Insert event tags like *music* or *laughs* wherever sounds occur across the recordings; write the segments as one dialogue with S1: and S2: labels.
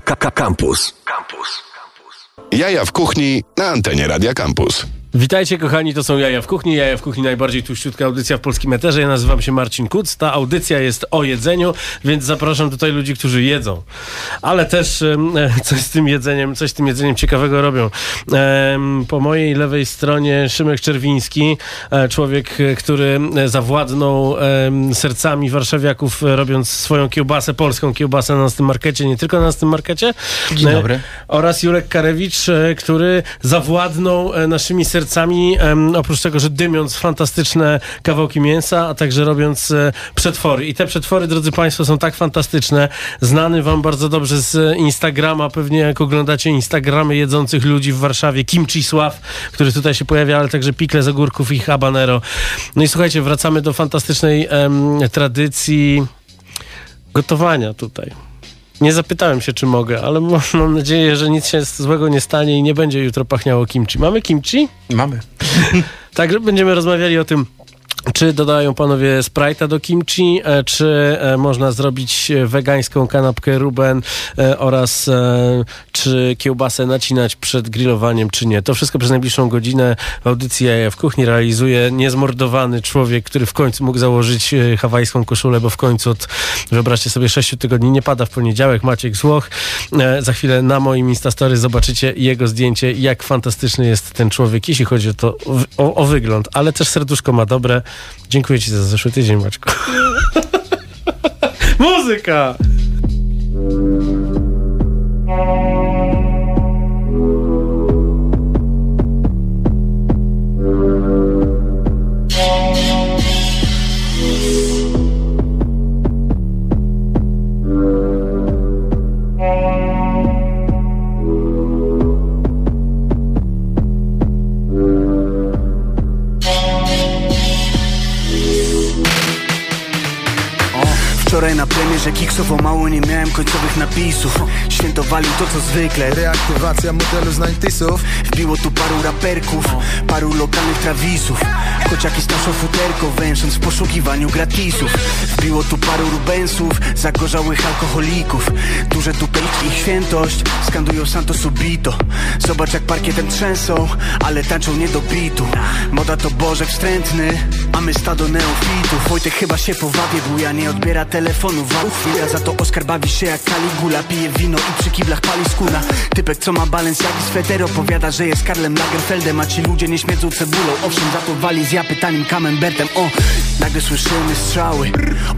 S1: Campus. Jaja w kuchni na antenie Radia Campus.
S2: Witajcie kochani, to są Jaja w Kuchni. Jaja w Kuchni, najbardziej tuściutka audycja w polskim eterze. Ja nazywam się Marcin Kuc. Ta audycja jest o jedzeniu, więc zapraszam tutaj ludzi, którzy jedzą. Ale też e, *laughs* coś z tym jedzeniem, coś z tym jedzeniem ciekawego robią. E, po mojej lewej stronie Szymek Czerwiński, e, człowiek, który zawładnął sercami warszawiaków, robiąc swoją kiełbasę, polską kiełbasę na tym markecie, nie tylko na tym markecie.
S3: Dzień dobry.
S2: Oraz Jurek Karewicz, który zawładnął naszymi sercami sercami, oprócz tego, że dymiąc fantastyczne kawałki mięsa, a także robiąc e, przetwory. I te przetwory, drodzy Państwo, są tak fantastyczne. Znany Wam bardzo dobrze z Instagrama, pewnie jak oglądacie Instagramy jedzących ludzi w Warszawie, Kimchi Sław, który tutaj się pojawia, ale także pikle z ogórków i habanero. No i słuchajcie, wracamy do fantastycznej tradycji gotowania tutaj. Nie zapytałem się, czy mogę, ale *laughs* mam nadzieję, że nic się złego nie stanie i nie będzie jutro pachniało kimchi. Mamy kimchi?
S3: Mamy.
S2: Także będziemy rozmawiali o tym, czy dodają panowie Sprite'a do kimchi, e, czy e, można zrobić wegańską kanapkę Ruben e, oraz czy kiełbasę nacinać przed grillowaniem, czy nie. To wszystko przez najbliższą godzinę w audycji w kuchni realizuje niezmordowany człowiek, który w końcu mógł założyć hawajską koszulę, bo w końcu od, wyobraźcie sobie, sześciu tygodni nie pada w poniedziałek. Maciek Złoch. Za chwilę na moim Instastory zobaczycie jego zdjęcie, jak fantastyczny jest ten człowiek, jeśli chodzi o to, o, o wygląd, ale też serduszko ma dobre. Dziękuję Ci za zeszły tydzień, Maćku. Muzyka!
S4: Premierze kiksowo mało nie miałem końcowych napisów. Świętowali to co zwykle.
S5: Reaktywacja modelu z 90
S4: Wbiło tu paru raperków, paru lokalnych trawisów. Kociaki staszą futerko węsząc w poszukiwaniu gratisów. Wbiło tu paru rubensów, zagorzałych alkoholików. Duże tupę ich świętość, skandują santo subito. Zobacz jak parkietem trzęsą, ale tańczą nie do bitu. Moda to bożek wstrętny, a my stado neofitów Wojtek chyba się powabię, ja nie odbiera telefonu Chwila za to Oskar bawi się jak Caligula. Pije wino i przy kiblach pali skóra. Typek co ma balans jak sweter Opowiada, że jest Karlem Lagerfeldem A ci ludzie nie śmiedzą cebulą. Owszem, za to wali z ja pytaniem Camembertem. O, nagle słyszymy strzały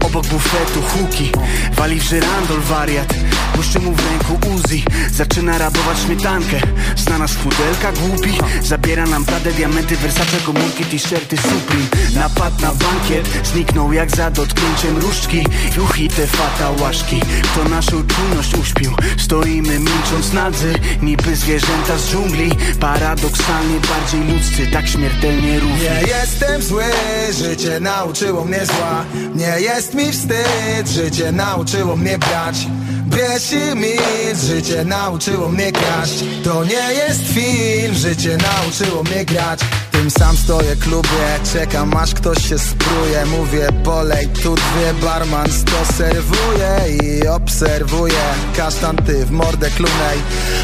S4: Obok bufetu huki. Wali w żyrandol wariat Błyszczy mu w ręku Uzi. Zaczyna rabować śmietankę. Znana z pudelka głupi. Zabiera nam Pradę, diamenty, Versace, komórki, t-shirty Supreme Napad na bankiet Zniknął jak za dotknięciem różdżki. Juchi te fatałaszki Kto naszą czujność uśpił. Stoimy milcząc nadzy. Niby zwierzęta z dżungli. Paradoksalnie bardziej ludzcy Tak śmiertelnie równi.
S5: Nie jestem zły Życie nauczyło mnie zła. Nie jest mi wstyd Życie nauczyło mnie brać. Bierz i milcz Życie nauczyło mnie kraść. To nie jest film Życie nauczyło mnie grać tym sam stoję klubie Czekam aż ktoś się spruje. Mówię polej, tu dwie barman sto serwuje I obserwuję Kasztan ty w mordę klunej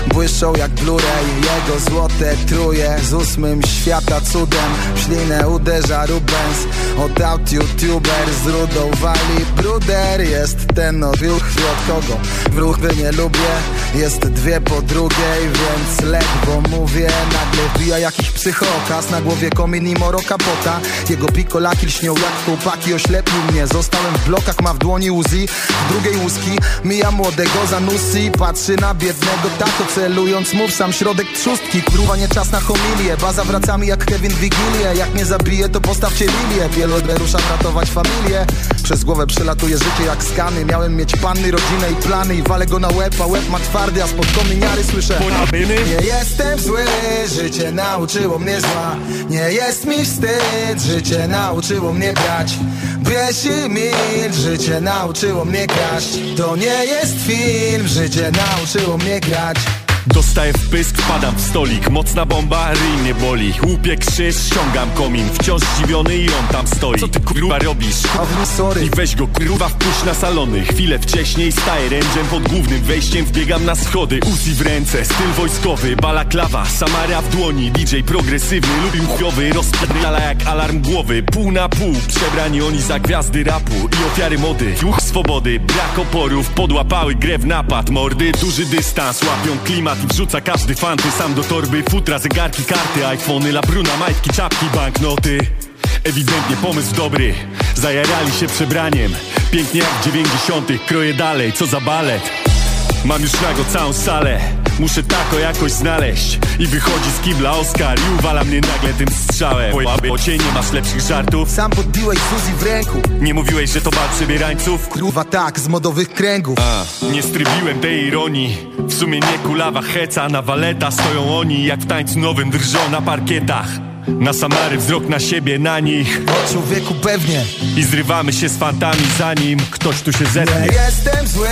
S5: Błyszczą jak Blu-ray. Jego złote truje Z ósmym świata cudem. W ślinę uderza Rubens. Od aut youtuber z rudą wali bruder. Jest ten nowy od kogo? W ruchy nie lubię. Jest dwie po drugiej Więc ledwo mówię. Nagle wbija jakiś psychokas Na głowie komin i moro kapota. Jego pikolaki lśnią jak chłopaki Oślepił mnie, zostałem w blokach Ma w dłoni Uzi, w drugiej łuski Mija młodego za nusy. Patrzy na biednego tato Celując mu w sam środek trzustki. Kurwa nie czas na homilię Baza wraca mi jak Kevin Wigilię. Jak mnie zabije to postawcie lilię. Wielu ruszam ratować familię. Przez głowę przelatuje życie jak skany. Miałem mieć panny, rodzinę i plany. I walę go na łeb, a łeb ma twardy A spod kominiary słyszę. Nie jestem zły, życie nauczyło mnie zła Nie jest mi wstyd, życie nauczyło mnie brać Bierz i milcz, życie nauczyło mnie kraść To nie jest film, życie nauczyło mnie grać
S3: Dostaję w pysk, wpadam w stolik. Mocna bomba, ryj mnie boli. Łupię krzyż, ściągam komin. Wciąż zdziwiony i on tam stoi. Co ty kurwa robisz?
S5: sorry.
S3: I weź go kurwa wpuść na salony. Chwilę wcześniej staję ręczem pod głównym wejściem. Wbiegam na schody, Uzi w ręce. Styl wojskowy, balaklawa, Samara w dłoni DJ progresywny, lubił chujowy Rozpierdala jak alarm głowy. Pół na pół, przebrani oni za gwiazdy rapu I ofiary mody, duch swobody Brak oporów, podłapały grę w napad. Mordy, duży dystans, łapią klimat I wrzuca każdy fanty sam do torby. Futra, zegarki, karty, iPhony, labruna, majtki, czapki, banknoty. Ewidentnie pomysł dobry. Zajarali się przebraniem. Pięknie jak dziewięćdziesiątych. Kroję dalej, co za balet. Mam już nago całą salę Muszę tako jakoś znaleźć. I wychodzi z kibla Oskar I uwala mnie nagle tym strzałem. Bo o cię nie masz lepszych żartów.
S5: Sam podbiłeś Suzy w ręku.
S3: Nie mówiłeś, że to bal przebierańców?
S5: Kurwa tak, z modowych kręgów.
S3: A, nie strybiłem tej ironii. W sumie nie kulawa heca Na waleta stoją oni Jak w tańcu nowym drżą na parkietach na Samary wzrok na siebie, na nich.
S5: O człowieku pewnie.
S3: I zrywamy się z fantami zanim ktoś tu się
S5: Nie
S3: zetnie
S5: jestem zły,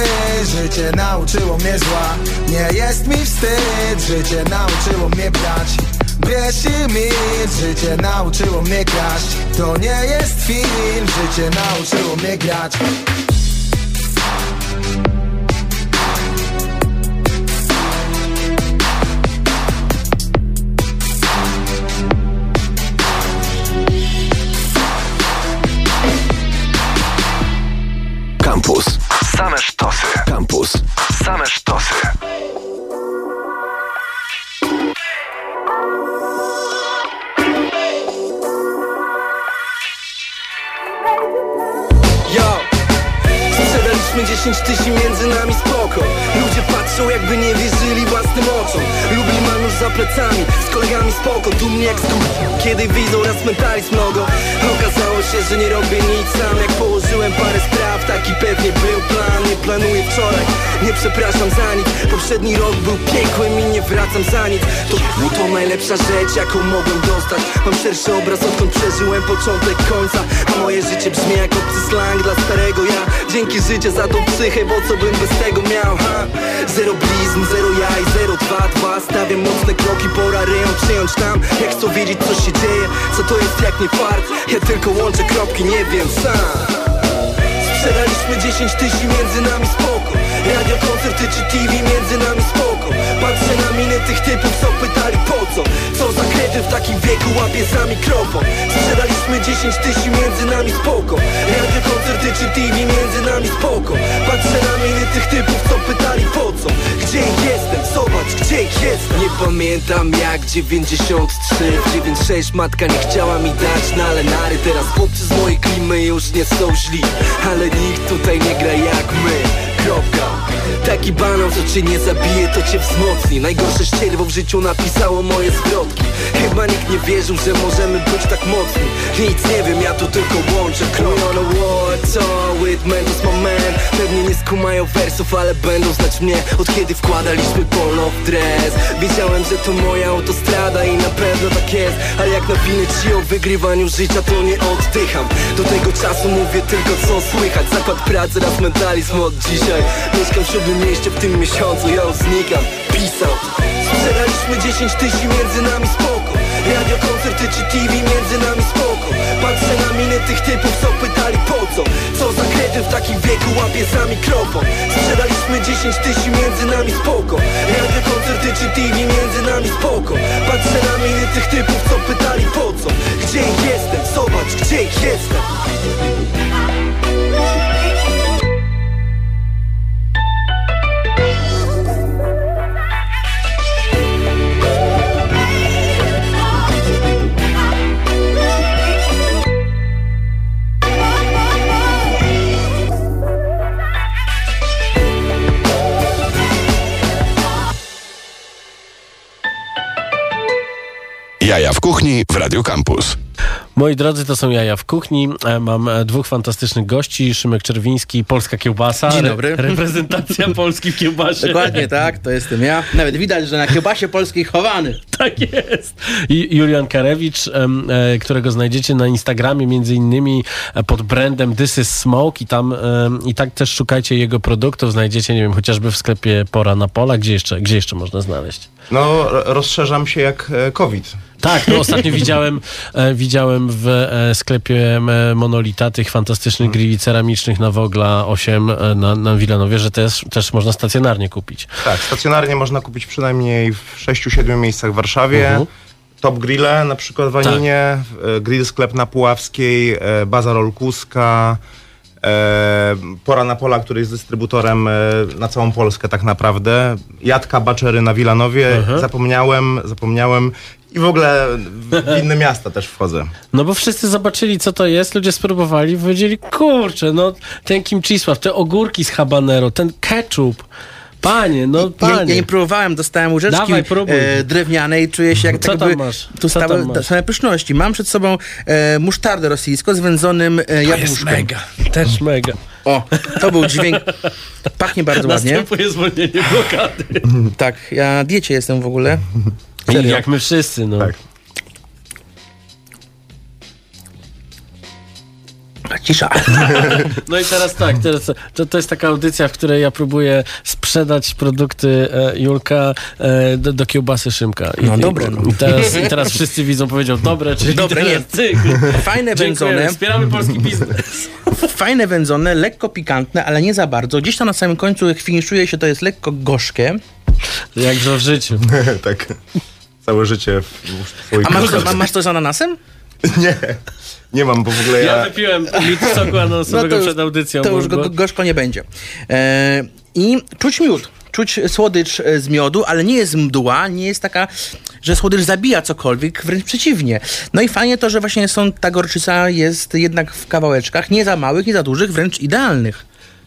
S5: życie nauczyło mnie zła. Nie jest mi wstyd, życie nauczyło mnie brać. Bierz i milcz, życie nauczyło mnie kraść. To nie jest film, życie nauczyło mnie grać
S1: Same sztosy. Campus. Same sztosy.
S6: Yo! Sprzedaliśmy 10 tysięcy między nami spoko Ludzie patrzą jakby nie wierzyli własnym oczom Lubi mam już za plecami, z kolegami spoko Dumnie jak skur... kiedy widzą raz mentalizm mnogo Okazało się, że nie robię nic sam Jak położyłem parę spraw, taki pewnie był plan planuję wczoraj, nie przepraszam za nic. Poprzedni rok był piekłem i nie wracam za nic. To, to najlepsza rzecz, jaką mogłem dostać. Mam szerszy obraz, odkąd przeżyłem początek końca. A moje życie brzmi jak obcy slang dla starego ja. Dzięki życie za tą psychę, bo co bym bez tego miał, ha? Zero blizn, zero jaj, zero dwa, dwa. Stawiam mocne kroki, pora ryją przyjąć tam. Jak chcą wiedzieć co się dzieje, co to jest jak nie fart. Ja tylko łączę kropki, nie wiem sam Sprzedaliśmy 10 tysięcy między nami spoko Radio, koncerty czy TV między nami spoko. Patrzę na miny tych typów, co pytali po co? Co za kredy w takim wieku łapie za mikrofon Sprzedaliśmy 10 tysięcy między nami spoko. Radio, koncerty czy TV między nami spoko. Patrzę na miny tych typów, co pytali po co? Gdzie jestem? Zobacz, gdzie jestem? Nie pamiętam jak 93 W 96 matka nie chciała mi dać na ale nary. Teraz chłopcy z mojej klimy już nie są źli. Ale nikt tutaj nie gra jak my Kropka. Taki banał, co cię nie zabije, to cię wzmocni. Najgorsze ścierwo w życiu napisało moje zwrotki. Chyba nikt nie wierzył, że możemy być tak mocni. Nic nie wiem, ja tu tylko łączę Krój on a war, with man, to jest my man. Pewnie nie skumają wersów, ale będą znać mnie. Od kiedy wkładaliśmy polo w dres? Wiedziałem, że to moja autostrada i na pewno tak jest. Ale jak napinę ci o wygrywaniu życia, to nie oddycham. Do tego czasu mówię tylko co słychać. Zakład pracy, raz mentalizm od dzisiaj Mieszkam w siódmym mieście w tym miesiącu, ja znikam. Pisał. Sprzedaliśmy 10 tysięcy między nami spoko. Radio, koncerty czy TV między nami spoko. Patrzę na miny tych typów, co pytali po co? Co za kredy w takim wieku łapie za mikrofon Sprzedaliśmy 10 tysięcy między nami spoko. Radio, koncerty czy TV między nami spoko. Patrzę na miny tych typów, co pytali po co? Gdzie jestem? Zobacz, gdzie jestem
S1: Jaja w kuchni w Radio Campus.
S2: Moi drodzy, to są jaja w kuchni. E, Mam e, dwóch fantastycznych gości. Szymek Czerwiński, Polska Kiełbasa.
S7: Dzień dobry.
S2: Re- *laughs* reprezentacja Polski w kiełbasie.
S7: Dokładnie tak, to jestem ja. Nawet widać, że na kiełbasie polskiej chowany. *laughs*
S2: Tak jest. I Julian Karewicz, e, którego znajdziecie na Instagramie między innymi pod brandem This is Smoke i tam i tak też szukajcie jego produktów. Znajdziecie, nie wiem, chociażby w sklepie Pora na Pola. Gdzie jeszcze, gdzie jeszcze można znaleźć?
S8: No, ro- rozszerzam się jak COVID.
S2: Tak, no ostatnio *laughs* widziałem, e, widziałem w e, sklepie e, Monolita tych fantastycznych grilli ceramicznych na Wogla 8 e, na, na Wilanowie, że też, też można stacjonarnie kupić.
S8: Tak, stacjonarnie można kupić przynajmniej w 6-7 miejscach w Warszawie.
S2: Mhm.
S8: Top Grille, na przykład w Aninie, e, Grill Sklep na Puławskiej, e, Bazar Olkuska, e, Pora na Pola, który jest dystrybutorem na całą Polskę tak naprawdę. Jadka Baczery na Wilanowie,
S2: Mhm.
S8: zapomniałem, zapomniałem i w ogóle w inne *laughs* miasta też wchodzę.
S2: No bo wszyscy zobaczyli, co to jest, ludzie spróbowali i powiedzieli, kurczę, no ten kimchisław, te ogórki z habanero, ten ketchup, panie, no
S7: Ja,
S2: panie.
S7: ja nie próbowałem, dostałem łyżeczki
S2: Dawaj, próbuj.
S7: e, drewnianej, czuję się jak
S2: Co
S7: tak
S2: tam
S7: jakby
S2: masz?
S7: tu
S2: Co
S7: stały
S2: tam masz?
S7: same pyszności. Mam przed sobą e, musztardę rosyjską z wędzonym e, jabłuszkiem.
S2: Też mega.
S7: O, to był dźwięk. Pachnie bardzo *laughs* ładnie.
S2: Następuje zwolnienie blokady.
S7: Tak, ja na diecie jestem w ogóle. Serio.
S2: jak my wszyscy, no.
S8: Tak.
S7: Cisza. *laughs*
S2: No i teraz tak, teraz, to, to jest taka audycja, w której ja próbuję sprzedać produkty e, Julka e, do, do kiełbasy Szymka. I,
S7: No dobre, no.
S2: I, teraz, I teraz wszyscy widzą, powiedział dobre, czyli
S7: Dobre,
S2: teraz
S7: nie.
S2: ty.
S7: Fajne
S2: Dziękuję,
S7: wędzone,
S2: wspieramy polski biznes. *laughs*
S7: fajne wędzone, lekko pikantne, ale nie za bardzo. Gdzieś tam na samym końcu finiszuje się, to jest lekko gorzkie.
S2: Jakże w życiu. *laughs*
S8: tak. Całe życie w, w swoich
S7: A masz, ma, masz to z ananasem? *laughs*
S8: Nie, nie mam, bo w ogóle
S2: Ja
S8: ja...
S2: wypiłem litr soku ananasowego przed audycją.
S7: No to już go, gorzko nie będzie. E, I czuć miód. Czuć słodycz e, z miodu, ale nie jest mdła, nie jest taka, że słodycz zabija cokolwiek, wręcz przeciwnie. No i fajnie to, że właśnie są, ta gorczyca jest jednak w kawałeczkach, nie za małych, nie za dużych, wręcz idealnych.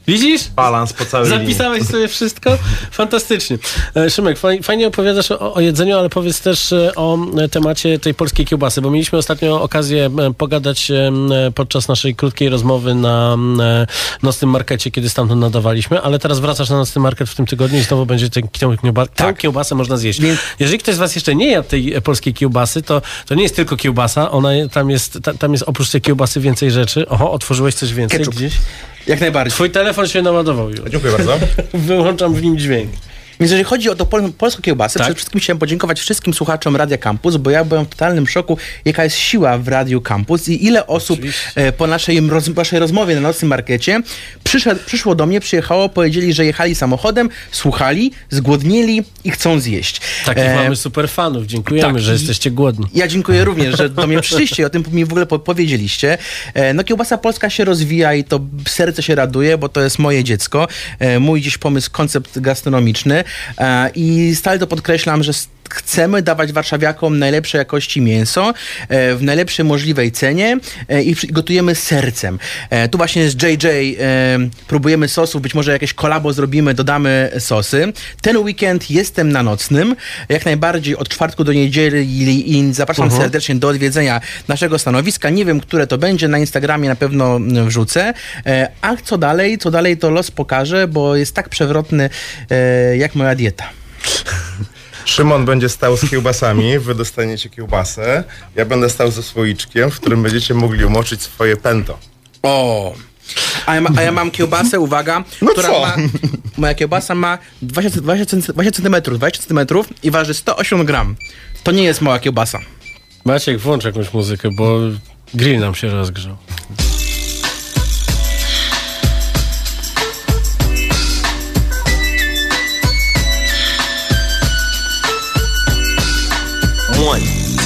S2: Widzisz?
S8: Balans po całej linii.
S2: Zapisałeś sobie wszystko? Fantastycznie. E, Szymek, faj, fajnie opowiadasz o, o jedzeniu, ale powiedz też e, o e, temacie tej polskiej kiełbasy, bo mieliśmy ostatnio okazję pogadać podczas naszej krótkiej rozmowy na nocnym markecie, kiedy stamtąd nadawaliśmy, ale teraz wracasz na nocny market w tym tygodniu i znowu będzie tę tę tę
S7: Tak.
S2: kiełbasę można zjeść.
S7: Więc-
S2: Jeżeli ktoś z was jeszcze nie jadł tej polskiej kiełbasy, to, to nie jest tylko kiełbasa, ona tam jest, ta, tam jest oprócz tej kiełbasy więcej rzeczy. Oho, otworzyłeś coś więcej
S7: Ketchup.
S2: gdzieś?
S7: Jak najbardziej.
S2: Twój telefon się naładował już.
S8: Dziękuję bardzo. *laughs*
S2: Wyłączam w nim dźwięk.
S7: Więc jeżeli chodzi o tą pol polską kiełbasę,
S2: Tak.
S7: przede wszystkim chciałem podziękować wszystkim słuchaczom Radia Campus, bo ja byłem w totalnym szoku, jaka jest siła w Radiu Campus i ile osób e, po naszej, roz naszej rozmowie na nocnym markecie przyszedł, przyszło do mnie, przyjechało, powiedzieli, że jechali samochodem, słuchali, zgłodnieli i chcą zjeść.
S2: Takich
S7: E,
S2: mamy super fanów. Dziękujemy,
S7: tak.
S2: że jesteście głodni.
S7: Ja dziękuję również, że do mnie przyszliście i o tym mi w ogóle po powiedzieliście. E, No kiełbasa polska się rozwija i to serce się raduje, bo to jest moje dziecko, e, mój dziś pomysł, koncept gastronomiczny i stale to podkreślam, że chcemy dawać warszawiakom najlepszej jakości mięso e, w najlepszej możliwej cenie e, i gotujemy z sercem. E, Tu właśnie z JJ próbujemy sosów, być może jakieś kolabo zrobimy, dodamy sosy. Ten weekend jestem na nocnym, jak najbardziej od czwartku do niedzieli i zapraszam serdecznie do odwiedzenia naszego stanowiska. Nie wiem, które to będzie, na Instagramie na pewno wrzucę. A co dalej? Co dalej to los pokaże, bo jest tak przewrotny jak moja dieta. *laughs*
S8: Szymon będzie stał z kiełbasami, wy dostaniecie kiełbasę. Ja będę stał ze słoiczkiem, w którym będziecie mogli umoczyć swoje pento.
S7: O! A ja, ma, a ja mam kiełbasę, uwaga,
S8: No
S7: która
S8: co?
S7: ma. Moja kiełbasa ma 20, 20, cm, 20 cm, 20 cm i waży 108 gram. To nie jest mała kiełbasa.
S2: Maciek, włącz jakąś muzykę, bo grill nam się rozgrzał.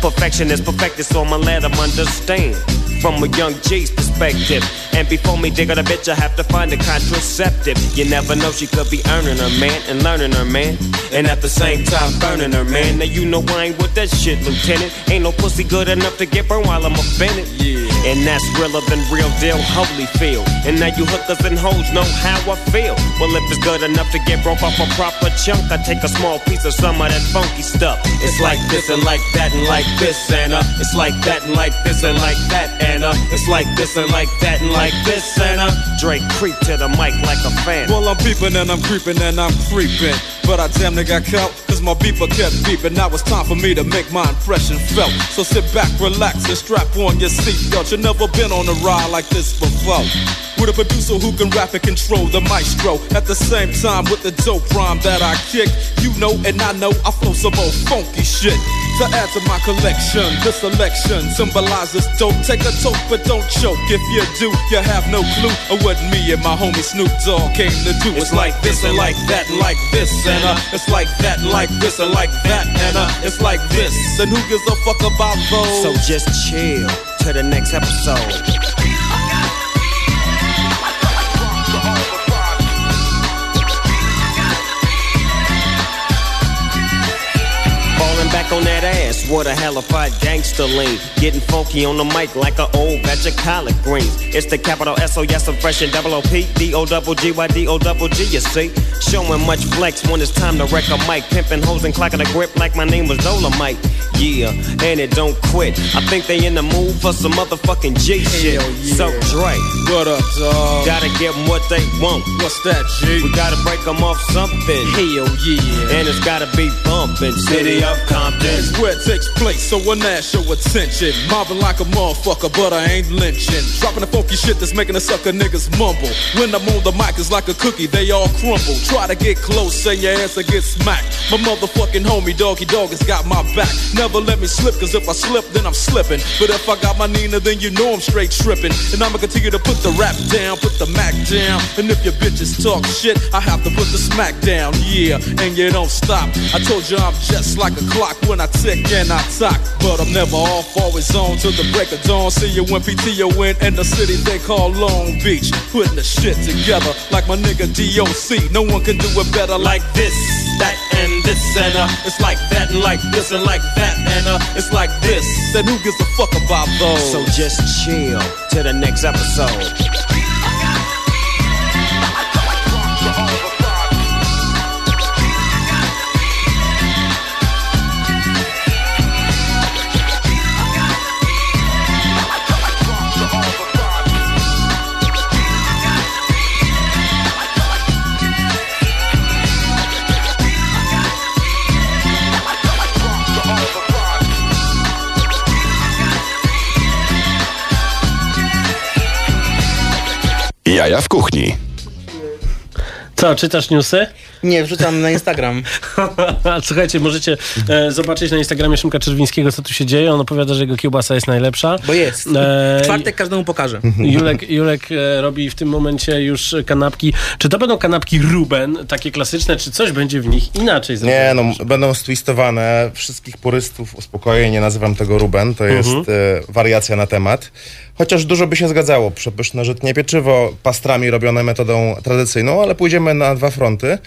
S9: Perfection is perfected, so I'ma let them understand. From a young G's perspective. And before me dig on a bitch, I have to find a contraceptive. You never know, she could be earning her man and learning her man. And at the same time, burning her man. Now you know I ain't with that shit, Lieutenant. Ain't no pussy good enough to get burned while I'm offended. Yeah. And that's realer than real deal, holy feel. And now you hookers and hoes know how I feel. Well, if it's good enough to get broke off a proper chunk, I take a small piece of some of that funky stuff. It's like this and like that and like this and it's like that and like this and like that and it's like this and like that and like this and Drake creep to the mic like a fan.
S10: Well, I'm peeping and I'm creeping and I'm creeping. But I damn near got caught, cause my beeper kept beeping. Now it's time for me to make my impression felt. So sit back, relax, and strap on your seatbelt. You've never been on a ride like this before. With a producer who can rap and control the maestro. At the same time, with the dope rhyme that I kick, you know and I know I flow some old funky shit. To add to my collection, this selection symbolizes dope. Take a toke, but don't choke. If you do, you have no clue of what me and my homie Snoop Dogg came to do. It's like this and like that like this and uh, it's like that like this and like that and uh, it's like this. And who gives a fuck about those?
S9: So just chill to the next episode. Back on that ass, what a hellified gangster lean. Getting funky on the mic like an old batch of collard greens. It's the capital S O yes, I'm fresh and double O P D O double G Y D O double G. You see, showing much flex when it's time to wreck a mic. Pimping hoes and clocking a grip like my name was Dolomite. Yeah, and it don't quit. I think they in the mood for some motherfucking G shit. So Dre,
S10: What up, dog?
S9: gotta give them what they want.
S10: What's that, G?
S9: We gotta break them off something.
S10: Hell yeah.
S9: And it's gotta be bumpin'. City of Compton.
S10: Where it takes place, so when that show attention. Mobbing like a motherfucker, but I ain't lynching. Dropping the funky shit that's making the sucker niggas mumble. When I'm on the mic, it's like a cookie, they all crumble. Try to get close, say your ass will get smacked. My motherfucking homie, doggy dog, has got my back. Never let me slip, cause if I slip, then I'm slipping. But if I got my Nina, then you know I'm straight tripping. And I'ma continue to put the rap down, put the Mac down. And if your bitches talk shit, I have to put the smack down. Yeah, and you don't stop. I told you I'm just like a clock when I tick and I talk. But I'm never off, always on till the break of dawn. See you when PTO in, in the city they call Long Beach. Putting the shit together like my nigga DOC. No one can do it better like this, that, and this. And uh, it's like that, and like this, and like that. And uh, it's like this. Then who gives a fuck about those?
S9: So just chill to the next episode.
S1: Jaja w kuchni.
S2: Co, czytasz newsy?
S7: Nie, wrzucam na Instagram. *laughs*
S2: Słuchajcie, możecie e, zobaczyć na Instagramie Szymka Czerwińskiego, co tu się dzieje. On opowiada, że jego kiełbasa jest najlepsza.
S7: Bo jest.
S2: E,
S7: Czwartek każdemu pokażę.
S2: Julek, Julek e, robi w tym momencie już kanapki. Czy to będą kanapki Ruben, takie klasyczne, czy coś będzie w nich inaczej
S8: Nie,
S2: zrobione?
S8: no będą stwistowane. Wszystkich purystów uspokoję, nie nazywam tego Ruben. To jest
S2: Mhm.
S8: e, wariacja na temat. Chociaż dużo by się zgadzało. Przepyszne żytnie pieczywo, pastrami robione metodą tradycyjną, ale pójdziemy na dwa fronty.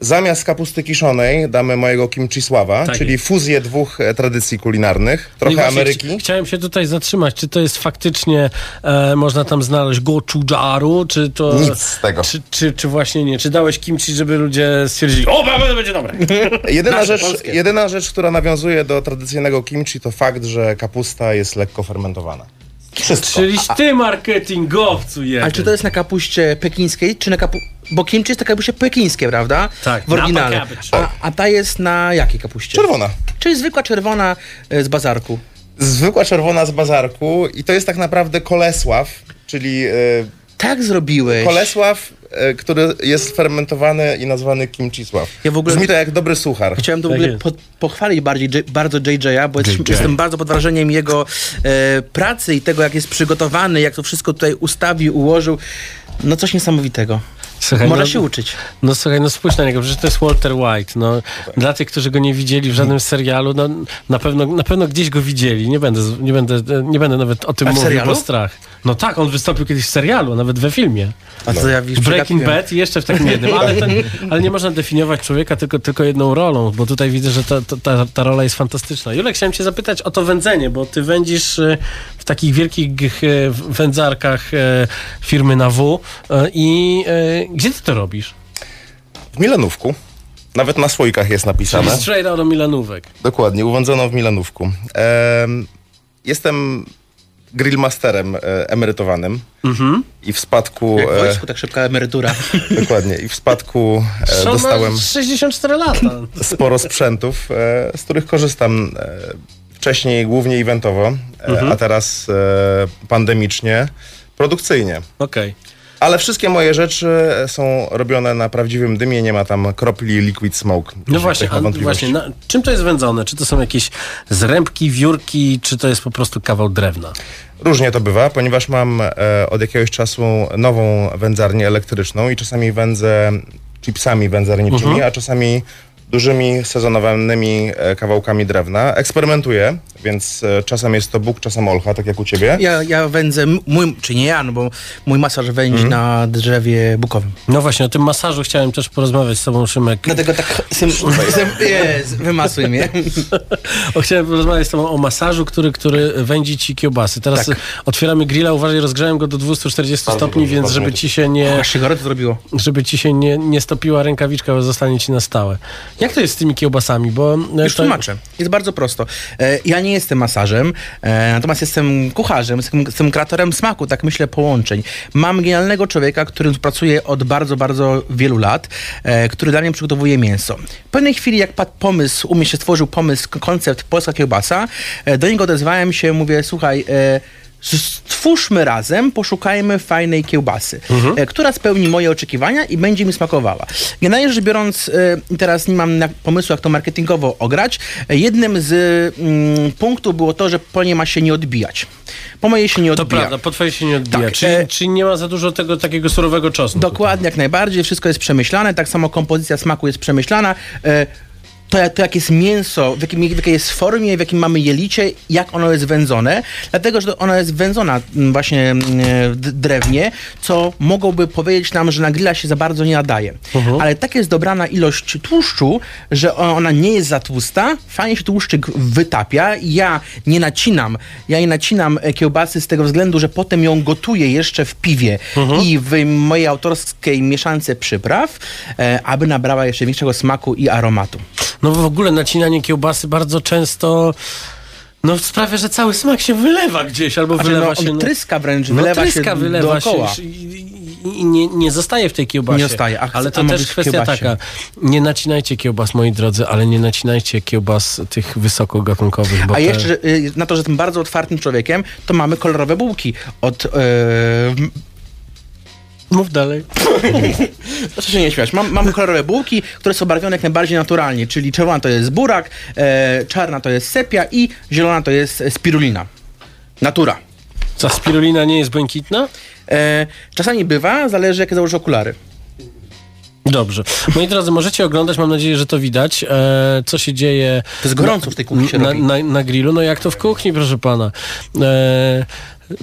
S8: Zamiast kapusty kiszonej damy mojego kimchisława,
S2: Tak
S8: czyli
S2: jest.
S8: fuzję dwóch e, tradycji kulinarnych.
S2: No
S8: Trochę Ameryki.
S2: chci- Chciałem się tutaj zatrzymać. Czy to jest faktycznie, e, można tam znaleźć gochujaru, czy to...
S8: Nic z tego.
S2: Czy, czy, czy właśnie nie? Czy dałeś kimchi, żeby ludzie stwierdzili, o, to będzie dobre. *laughs*
S8: Jedyna
S2: Nasze,
S8: rzecz,
S2: polskie.
S8: jedyna rzecz, która nawiązuje do tradycyjnego kimchi, to fakt, że kapusta jest lekko fermentowana. Wszystko.
S2: Czyliś ty marketingowcu jeden.
S7: Ale czy to jest na kapuście pekińskiej, czy na kapu... Bo kimchi jest na kapuście pekińskie, prawda?
S2: Tak,
S7: W oryginale. A, a ta jest na jakiej kapuście?
S8: Czerwona.
S7: Czyli zwykła czerwona e, z bazarku.
S8: Zwykła czerwona z bazarku i to jest tak naprawdę kolesław, czyli e,
S7: Tak zrobiłeś.
S8: kolesław, e, który jest fermentowany i nazwany kimchisław.
S7: Ja w ogóle-
S8: Brzmi to jak dobry suchar.
S7: Chciałem to w
S2: Tak
S7: ogóle po, pochwalić bardziej, bardzo JJ'a, bo
S8: JJ.
S7: jestem bardzo pod wrażeniem jego e, pracy i tego, jak jest przygotowany, jak to wszystko tutaj ustawił, ułożył. No coś niesamowitego.
S2: Słuchaj,
S7: Można
S2: no-
S7: się uczyć.
S2: No słuchaj, no spójrz na niego, przecież to jest Walter White. No, Dla tych, którzy go nie widzieli w żadnym serialu, no na pewno, na pewno gdzieś go widzieli. Nie będę, nie będę, nie będę nawet o tym
S7: A
S2: mówił,
S7: serialu?
S2: bo strach. No tak, on wystąpił kiedyś w serialu, nawet we filmie.
S7: A co ja wiesz,
S2: W Breaking. Bad i jeszcze w takim jednym, ale, ten, *laughs* ale nie można definiować człowieka tylko, tylko jedną rolą, bo tutaj widzę, że ta, ta- ta, rola jest fantastyczna. Julek, chciałem cię zapytać o to wędzenie, bo ty wędzisz e, w takich wielkich e, wędzarkach e, firmy na W i gdzie ty to robisz?
S8: W Milanówku. Nawet na słoikach jest napisane.
S2: Czyli straight out of Milanówek.
S8: Dokładnie, uwodzono w Milanówku. Em, jestem grillmasterem e, emerytowanym i w spadku...
S7: Jak w
S8: E,
S7: wojsku, tak szybka emerytura. *laughs*
S8: dokładnie, i w spadku e, dostałem
S2: ma 64 lata.
S8: sporo sprzętów, e, z których korzystam e, wcześniej głównie eventowo, e, a teraz e, pandemicznie, produkcyjnie.
S2: Okej.
S8: Ale wszystkie moje rzeczy są robione na prawdziwym dymie, nie ma tam kropli liquid smoke.
S2: No właśnie, właśnie czym to jest wędzone? Czy to są jakieś zrębki, wiórki, czy to jest po prostu kawał drewna?
S8: Różnie to bywa, ponieważ mam e, od jakiegoś czasu nową wędzarnię elektryczną i czasami wędzę chipsami wędzarniczymi, a czasami dużymi sezonowymi e, kawałkami drewna. Eksperymentuję, więc e, czasem jest to Bóg, czasem Olcha, tak jak u ciebie.
S7: Ja, ja wędzę, mój, czy nie ja, no bo mój masaż wędzi
S2: Mhm.
S7: na drzewie bukowym.
S2: No właśnie, o tym masażu chciałem też porozmawiać z tobą, Szymek.
S7: Dlatego tak sym, *laughs* wymasuj mnie. *laughs*
S2: O, chciałem porozmawiać z tobą o masażu, który, który wędzi ci kiełbasy. Teraz
S7: Tak.
S2: otwieramy grilla, uważaj, rozgrzałem go do 240 stopni,
S8: dobrze,
S2: więc
S8: bardzo
S2: żeby ci się nie,
S7: Aż się zrobiło.
S2: żeby ci się nie, nie stopiła rękawiczka, bo zostanie ci na stałe. Jak to jest z tymi kiełbasami? Bo e,
S7: Już
S2: to,
S7: tłumaczę. Jest bardzo prosto. E, Ja nie jestem masażem, e, natomiast jestem kucharzem, jestem, kreatorem smaku, tak myślę, połączeń. Mam genialnego człowieka, który pracuje od bardzo, bardzo wielu lat, który dla mnie przygotowuje mięso. W pewnej chwili, jak padł pomysł, u mnie się stworzył pomysł, koncept polska kiełbasa, do niego odezwałem się, mówię, słuchaj, Stwórzmy razem, poszukajmy fajnej kiełbasy, e, która spełni moje oczekiwania i będzie mi smakowała. Generalnie rzecz biorąc, e, teraz nie mam pomysłu, jak to marketingowo ograć. E, Jednym z mm, punktów było to, że po nie ma się nie odbijać. Po mojej się nie
S2: To
S7: odbija.
S2: prawda, po twojej się nie odbija.
S7: Tak,
S2: czyli,
S7: e,
S2: czyli nie ma za dużo tego takiego surowego czosnku.
S7: Dokładnie, jak najbardziej. Wszystko jest przemyślane, tak samo kompozycja smaku jest przemyślana. E, To, jak- to jak jest mięso, w, jakim, w jakiej jest formie, w jakim mamy jelicie, jak ono jest wędzone, dlatego, że ono jest wędzona mm, właśnie mm, w d- drewnie, co mogłoby powiedzieć nam, że na grilla się za bardzo nie nadaje. Ale tak jest dobrana ilość tłuszczu, że ona nie jest za tłusta, fajnie się tłuszczyk wytapia. Ja nie nacinam, ja nie nacinam e, kiełbasy z tego względu, że potem ją gotuję jeszcze w piwie i w mojej autorskiej mieszance przypraw, e, aby nabrała jeszcze większego smaku i aromatu.
S2: No w ogóle nacinanie kiełbasy bardzo często no sprawia, że cały smak się wylewa gdzieś, albo
S7: Znaczy,
S2: wylewa
S7: no,
S2: się...
S7: on tryska wręcz,
S2: no,
S7: wylewa
S2: tryska,
S7: się
S2: wylewa
S7: dookoła.
S2: się i, nie, nie zostaje w tej kiełbasie.
S7: Nie zostaje, a
S2: ale to też kwestia taka, nie nacinajcie kiełbas, moi drodzy, ale nie nacinajcie kiełbas tych wysokogatunkowych, bo
S7: A
S2: te...
S7: jeszcze y, na to, że jestem bardzo otwartym człowiekiem, to mamy kolorowe bułki od...
S2: Mów dalej. *laughs*
S7: Proszę się nie śmiać. Mam, mam kolorowe bułki, które są barwione jak najbardziej naturalnie, czyli czerwona to jest burak, e, czarna to jest sepia i zielona to jest spirulina. Natura.
S2: Co, spirulina nie jest błękitna?
S7: E, czasami bywa, zależy jakie założę okulary.
S2: Dobrze. Moi drodzy, możecie oglądać, mam nadzieję, że to widać, e, co się dzieje...
S7: To jest gorąco w tej kuchni się
S2: na,
S7: robi.
S2: na, na grillu. No jak to w kuchni, proszę pana. E,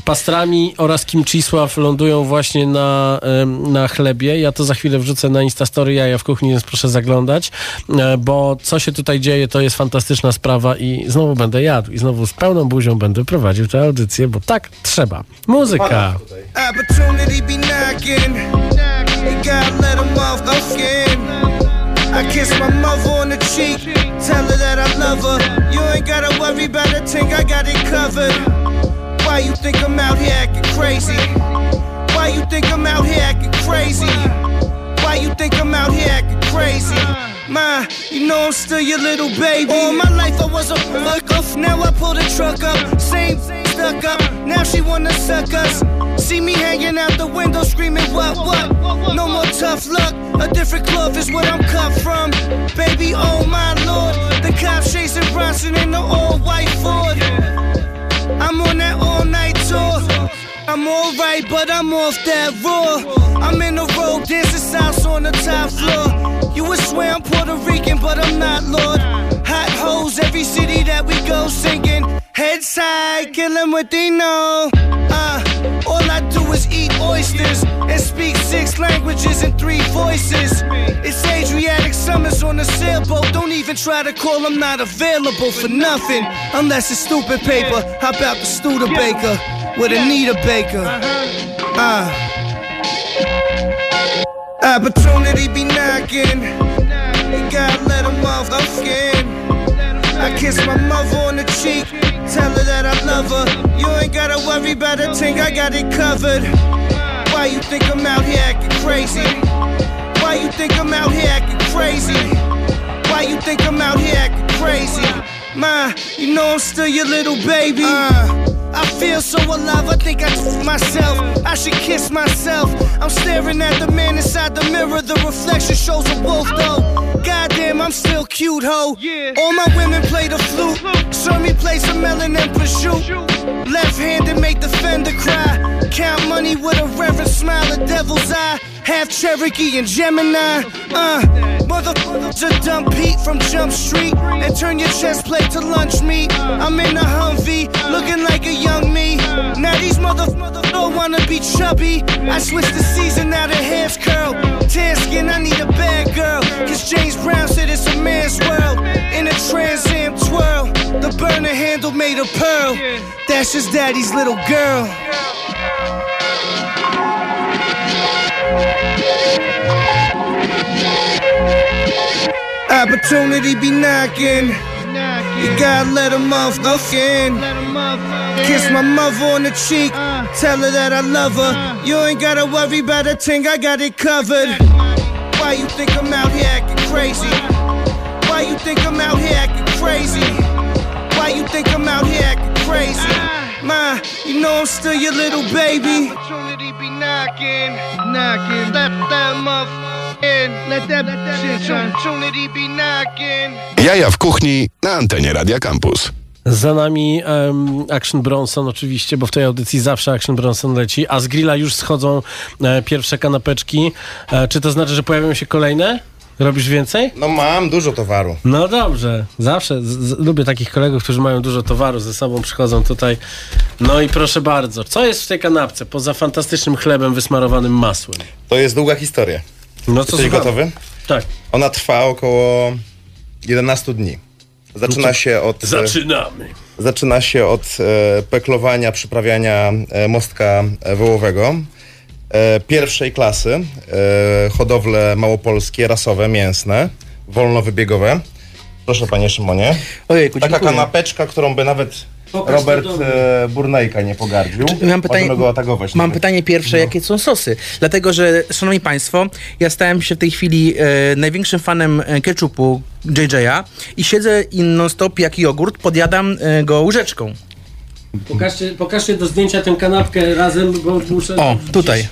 S2: pastrami oraz kimchisław lądują właśnie na, na chlebie. Ja to za chwilę wrzucę na Instastory jaja w kuchni, więc proszę zaglądać, e, bo co się tutaj dzieje, to jest fantastyczna sprawa i znowu będę jadł i znowu z pełną buzią będę prowadził tę audycję, bo tak trzeba. Muzyka.
S11: I kiss my mother on the cheek. Tell her that I love her. You ain't gotta worry about a thing, I got it covered. Why you think I'm out here acting crazy? Why you think I'm out here acting crazy? Why you think I'm out here acting crazy? Ma, you know I'm still your little baby. All my life I was a fuck off. Now I pull the truck up. Same stuck up. Now she wanna suck us. See me hanging out the window screaming, what, what? No more tough luck. A different cloth is what I'm cut from. Baby, oh my lord. The cops chasing Bronson in the all I'm alright, but I'm off that raw. I'm in the road, dancing house on the top floor. You would swear I'm Puerto Rican, but I'm not, Lord. Hot hoes, every city that we go singing. Heads high, kill them what they know. Uh, all I do is eat oysters and speak six languages and three voices. It's Adriatic summers on a sailboat. Don't even try to call, I'm not available for nothing. Unless it's stupid paper. How about the Studebaker with Anita Baker? Uh. Opportunity be knocking. You gotta let them off skin. I kiss my mother on the cheek, tell her that I love her. You ain't gotta worry about a thing, I got it covered. Why you think I'm out here acting crazy? Why you think I'm out here acting crazy? Why you think I'm out here acting crazy? Ma, you know I'm still your little baby. Uh, I feel so alive, I think I took myself. I should kiss myself. I'm staring at the man inside the mirror. The reflection shows a wolf, though. Goddamn, I'm still cute, ho. All my women play the flute. Serve me play some melon and prosciutto. Left handed make the fender cry. Count money with a reverent smile, a devil's eye. Half Cherokee and Gemini. Uh, motherfuckers to dump Pete from Jump Street and turn your chest plate to lunch meat. I'm in a Humvee, looking like a young me. Now these motherfuckers don't wanna be chubby. I switched the season out of hair's curl. Tan skin, I need a bad girl. Cause James Brown said it's a man's world. In a Trans Am twirl, the burner handle made of pearl. That's just daddy's little girl. Opportunity be knocking. You gotta let them off the. Kiss my mother on the cheek. Tell her that I love her. You ain't gotta worry about a thing, I got it covered. Why you think I'm out here acting crazy? Why you think I'm out here acting crazy? Why you think I'm out here acting crazy? Ma, you know I'm still your little baby. Opportunity be knocking, knocking. Let that motherfucker in. Let that shit opportunity be knocking.
S1: Jaja w kuchni na antenie Radia Campus.
S2: Za nami em, Action Bronson oczywiście, bo w tej audycji zawsze Action Bronson leci, a z grilla już schodzą e, pierwsze kanapeczki. E, czy to znaczy, że pojawią się kolejne? Robisz więcej?
S8: No mam dużo towaru.
S2: No dobrze, zawsze z, z, lubię takich kolegów, którzy mają dużo towaru ze sobą, przychodzą tutaj. No i proszę bardzo, co jest w tej kanapce poza fantastycznym chlebem wysmarowanym masłem?
S8: To jest długa historia.
S2: No co
S8: Jesteś gotowy?
S2: Tak.
S8: Ona trwa około 11 dni. Zaczyna się od... e,
S2: Zaczynamy.
S8: Zaczyna się od e, peklowania, przyprawiania e, mostka e, wołowego. E, pierwszej klasy, e, hodowle małopolskie, rasowe, mięsne, wolnowybiegowe. Proszę panie Szymonie.
S7: Ojejku,
S8: Taka kanapeczka, którą by nawet
S2: Pokaż
S8: Robert e, Burnejka nie pogardził.
S7: Mam pytanie,
S8: Możemy go atagować.
S7: mam
S8: nawet.
S7: pytanie pierwsze, jakie są sosy? Dlatego, że, szanowni państwo, ja stałem się w tej chwili e, największym fanem e, ketchupu JJ'a i siedzę i non-stop jak jogurt, podjadam e, go łyżeczką.
S2: Pokażcie, pokażcie do zdjęcia tę kanapkę razem, bo muszę
S7: O, tutaj.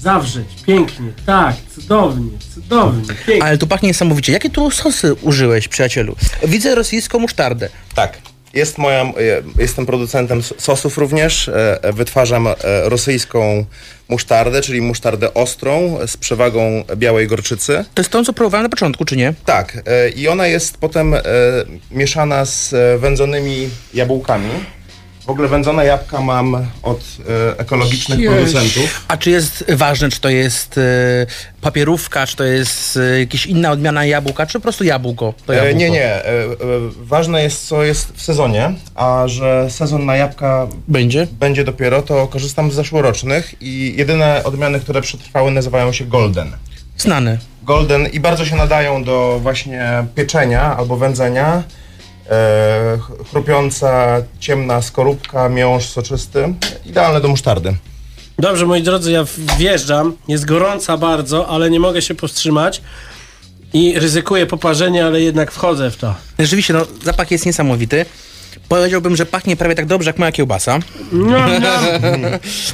S2: zawrzeć. Pięknie, tak, cudownie, cudownie, pięknie.
S7: Ale tu pachnie niesamowicie. Jakie tu sosy użyłeś, przyjacielu? Widzę rosyjską musztardę.
S8: Tak. Jest moja, e, jestem producentem sosów również. E, e, Wytwarzam rosyjską musztardę, czyli musztardę ostrą z przewagą białej gorczycy.
S7: To jest to, co próbowałem na początku, czy nie?
S8: Tak. I ona jest potem mieszana z wędzonymi jabłkami. W ogóle wędzone jabłka mam od e, ekologicznych producentów.
S7: A czy jest ważne, czy to jest e, papierówka, czy to jest e, jakaś inna odmiana jabłka, czy po prostu jabłko? To
S8: E,
S7: jabłko?
S8: nie, nie. E, e, ważne jest, co jest w sezonie, a że sezon na jabłka
S7: Będzie?
S8: będzie dopiero, to korzystam z zeszłorocznych i jedyne odmiany, które przetrwały nazywają się Golden.
S7: Znane.
S8: Golden i bardzo się nadają do właśnie pieczenia albo wędzenia. E, ch- chrupiąca, ciemna skorupka, miąższ soczysty. Idealne do musztardy.
S2: Dobrze, moi drodzy, ja wjeżdżam. Jest gorąca bardzo, ale nie mogę się powstrzymać. I ryzykuję poparzenie, ale jednak wchodzę w to.
S7: Rzeczywiście, no, zapach jest niesamowity. Powiedziałbym, że pachnie prawie tak dobrze jak moja kiełbasa. *laughs*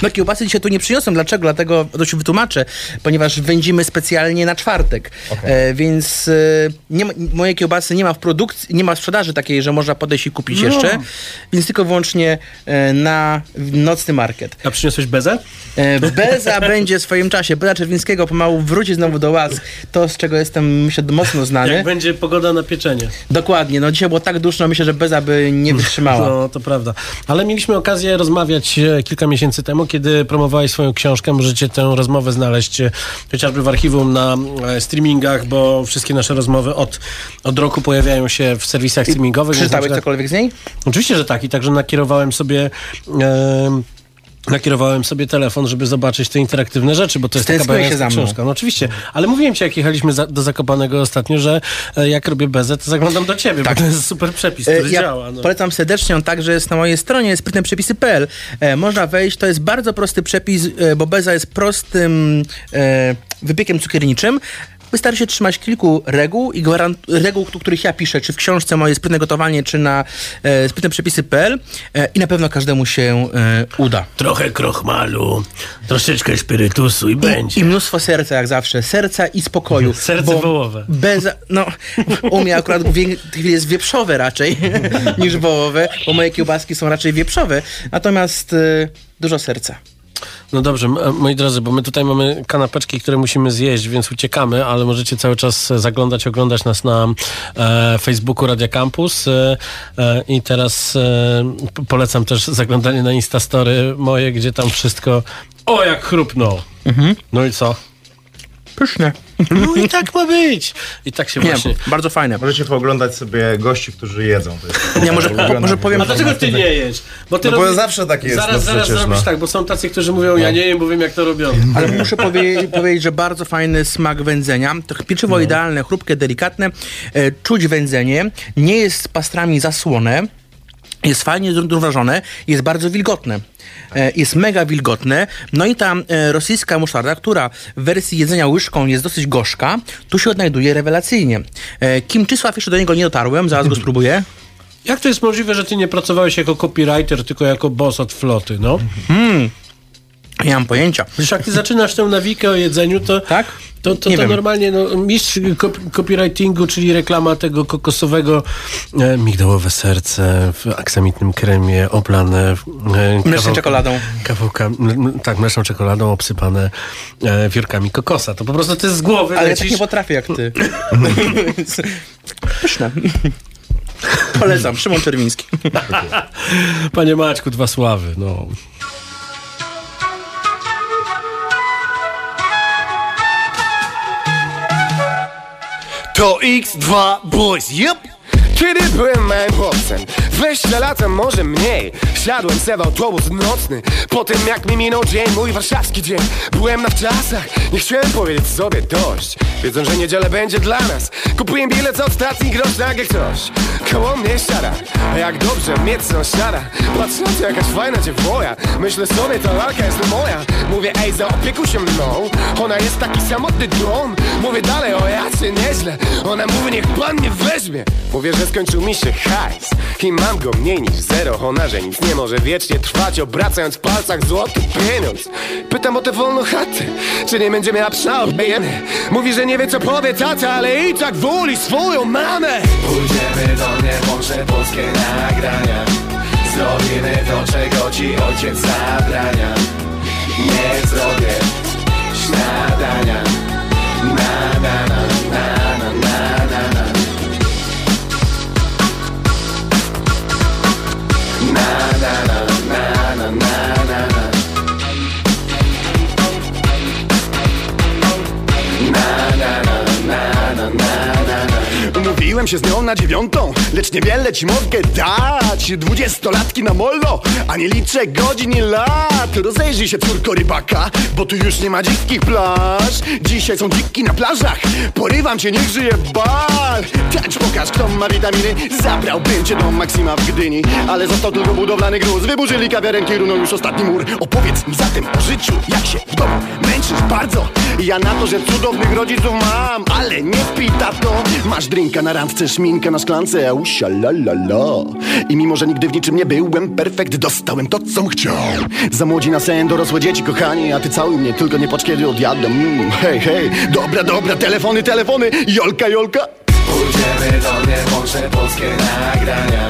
S7: No kiełbasy dzisiaj tu nie przyniosłem. Dlaczego? Dlatego to się wytłumaczę. Ponieważ wędzimy specjalnie na czwartek. E, więc e, ma, moje kiełbasy nie ma w produkcji, nie ma w sprzedaży takiej, że można podejść i kupić
S2: No.
S7: jeszcze. Więc tylko wyłącznie e, na nocny market.
S2: A przyniosłeś bezę?
S7: E, Beza *laughs* będzie w swoim czasie. Beza Czerwińskiego pomału wróci znowu do łask. To, z czego jestem, myślę, mocno znany.
S2: Jak będzie pogoda na pieczenie.
S7: Dokładnie. No dzisiaj było tak duszno, myślę, że Beza by nie *laughs* wytrzymała.
S2: No, to prawda. Ale mieliśmy okazję rozmawiać e, kilka miesięcy temu, kiedy promowałeś swoją książkę. Możecie tę rozmowę znaleźć e, chociażby w archiwum na e, streamingach, bo wszystkie nasze rozmowy od, od roku pojawiają się w serwisach streamingowych. przykład-
S7: cokolwiek z niej?
S2: Oczywiście, że tak. I także nakierowałem sobie... E, Nakierowałem sobie telefon, żeby zobaczyć te interaktywne rzeczy, bo to jest taka
S7: się
S2: książka. No oczywiście, ale mówiłem ci, jak jechaliśmy za, do Zakopanego ostatnio, że e, jak robię bezę, to zaglądam do ciebie,
S7: Tak.
S2: bo to jest super przepis,
S7: E,
S2: który
S7: Ja
S2: działa. No.
S7: polecam serdecznie, on także jest na mojej stronie, sprytneprzepisy.pl. E, można wejść, to jest bardzo prosty przepis, e, bo beza jest prostym e, wypiekiem cukierniczym. Wystarczy się trzymać kilku reguł i gwarant, reguł, których ja piszę, czy w książce moje sprytne gotowanie, czy na e, sprytneprzepisy.pl e, i na pewno każdemu się e, uda.
S2: Trochę krochmalu, troszeczkę spirytusu i będzie.
S7: I mnóstwo serca, jak zawsze. Serca i spokoju. *laughs*
S2: Serce wołowe.
S7: Bez, no, u mnie akurat w tej chwili jest wieprzowe raczej *laughs* niż wołowe, bo moje kiełbaski są raczej wieprzowe. Natomiast y, dużo serca.
S2: No dobrze, moi drodzy, bo my tutaj mamy kanapeczki, które musimy zjeść, więc uciekamy, ale możecie cały czas e, zaglądać, oglądać nas na e, Facebooku Radia Campus e, e, i teraz e, polecam też zaglądanie na Instastory moje, gdzie tam wszystko o jak chrupnął. No i co?
S7: Pyszne.
S2: No i tak ma być. I tak się
S7: Nie,
S2: właśnie...
S7: bardzo fajne.
S8: Możecie pooglądać sobie gości, którzy jedzą. To jest
S7: Nie, może, po, może powiem...
S2: A dlaczego ty nie jesz? Bo ty
S8: No bo
S2: robisz-
S8: zawsze tak jest,
S2: Zaraz,
S8: no
S2: zaraz
S8: przecież,
S2: zrobisz
S8: no.
S2: tak, bo są tacy, którzy mówią, ja nie jem, bo wiem jak to robią.
S7: Ale muszę powie powiedzieć, że bardzo fajny smak wędzenia. To pieczywo idealne, chrupkie, delikatne. E, czuć wędzenie. Nie jest z pastrami zasłone. Jest fajnie zrównoważone, jest bardzo wilgotne. E, Jest mega wilgotne. No i ta e, rosyjska musztarda, która w wersji jedzenia łyżką jest dosyć gorzka, tu się odnajduje rewelacyjnie. E, Kimczysław jeszcze do niego nie dotarłem, zaraz go spróbuję.
S2: Jak to jest możliwe, że ty nie pracowałeś jako copywriter, tylko jako boss od floty, no?
S7: Hmm. Nie mam pojęcia.
S2: Przecież jak ty zaczynasz tę nawikę o jedzeniu, to,
S7: Tak?
S2: to, to, to normalnie no, mistrz cop- copywritingu, czyli reklama tego kokosowego e, migdałowe serce w aksamitnym kremie oblane e, kawałka-
S7: czekoladą.
S2: Kawałka, m, tak, mleczną czekoladą obsypane e, wiórkami kokosa. To po prostu ty z głowy
S7: Ale ja
S2: lecisz.
S7: tak nie potrafię jak ty. *laughs* Pyszne. Polecam, Szymon Czerwiński.
S2: Panie Maćku, dwa sławy, no.
S12: To X2 Boys, yep! Kiedy byłem małym chłopcem, weź na latem może mniej Siadłem se w autobus nocny, po tym jak mi minął dzień, mój warszawski dzień Byłem na wczasach, nie chciałem powiedzieć sobie dość Wiedząc, że niedziela będzie dla nas Kupiłem bilet za ostatni grosz, tak jak coś Koło mnie siada, a jak dobrze mieć sąsiada Patrząc jakaś fajna dziewuja Myślę sobie, ta lalka jest moja Mówię, ej, zaopiekuj się mną Ona jest taki samotny dom Mówię dalej, o ja cię nieźle Ona mówi, niech pan mnie weźmie Mówię, że skończył mi się hajs. I mam go mniej niż zero Ona, że nic nie może wiecznie trwać Obracając w palcach złoty pieniądz. Pytam o tę wolną chatę Czy nie będzie miała psa obejemy Mówi, że nie wie co powie tata Ale i tak woli swoją mamę.
S13: Pójdziemy do mnie, włączę polskie nagrania. Zrobimy to, czego ci ojciec zabrania. Nie zrobię śniadania Na, na, na, na, na.
S12: Umówiłem się z nią na dziewiątą Lecz niewiele ci mogę dać. Dwudziestolatki na mollo A nie liczę godzin i lat. Rozejrzyj się córko rybaka Bo tu już nie ma dzikich plaż. Dzisiaj są dziki na plażach Porywam cię, niech żyje bal. Tańcz pokaż kto ma witaminy. Zabrałbym cię do Maksima w Gdyni Ale został tylko budowlany gruz. Wyburzyli kawiarenki, runął już ostatni mur. Opowiedz mi zatem o życiu Jak się w domu męczysz bardzo. Ja na to, że cudownych rodziców mam Ale nie wpij tato. Masz drinka na randce, szminka na szklance Usia la la la. I mimo
S14: że nigdy w niczym nie byłem perfekt Dostałem to, co chciał. Za młodzi na sen, dorosłe dzieci, kochani A ty całuj mnie, tylko nie patrz kiedy odjadę. Mm, Hej, hej, dobra, dobra, telefony, telefony. Jolka, Jolka.
S13: Pójdziemy do mnie, polskie nagrania.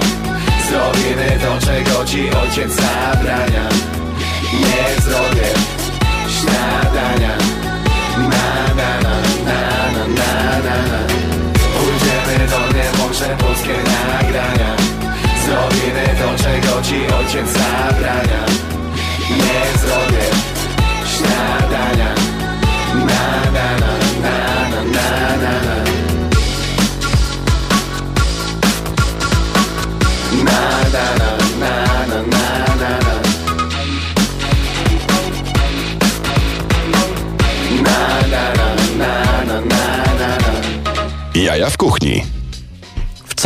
S13: Zrobimy to, czego ci ojciec zabrania. Nie zrobię śniadania włączę polskie nagrania Zrobimy to, czego ci ojciec zabrania Nie zrobię śniadania na, na, na. Na, na, na, na, na, na, na, na.
S1: Jaja w kuchni.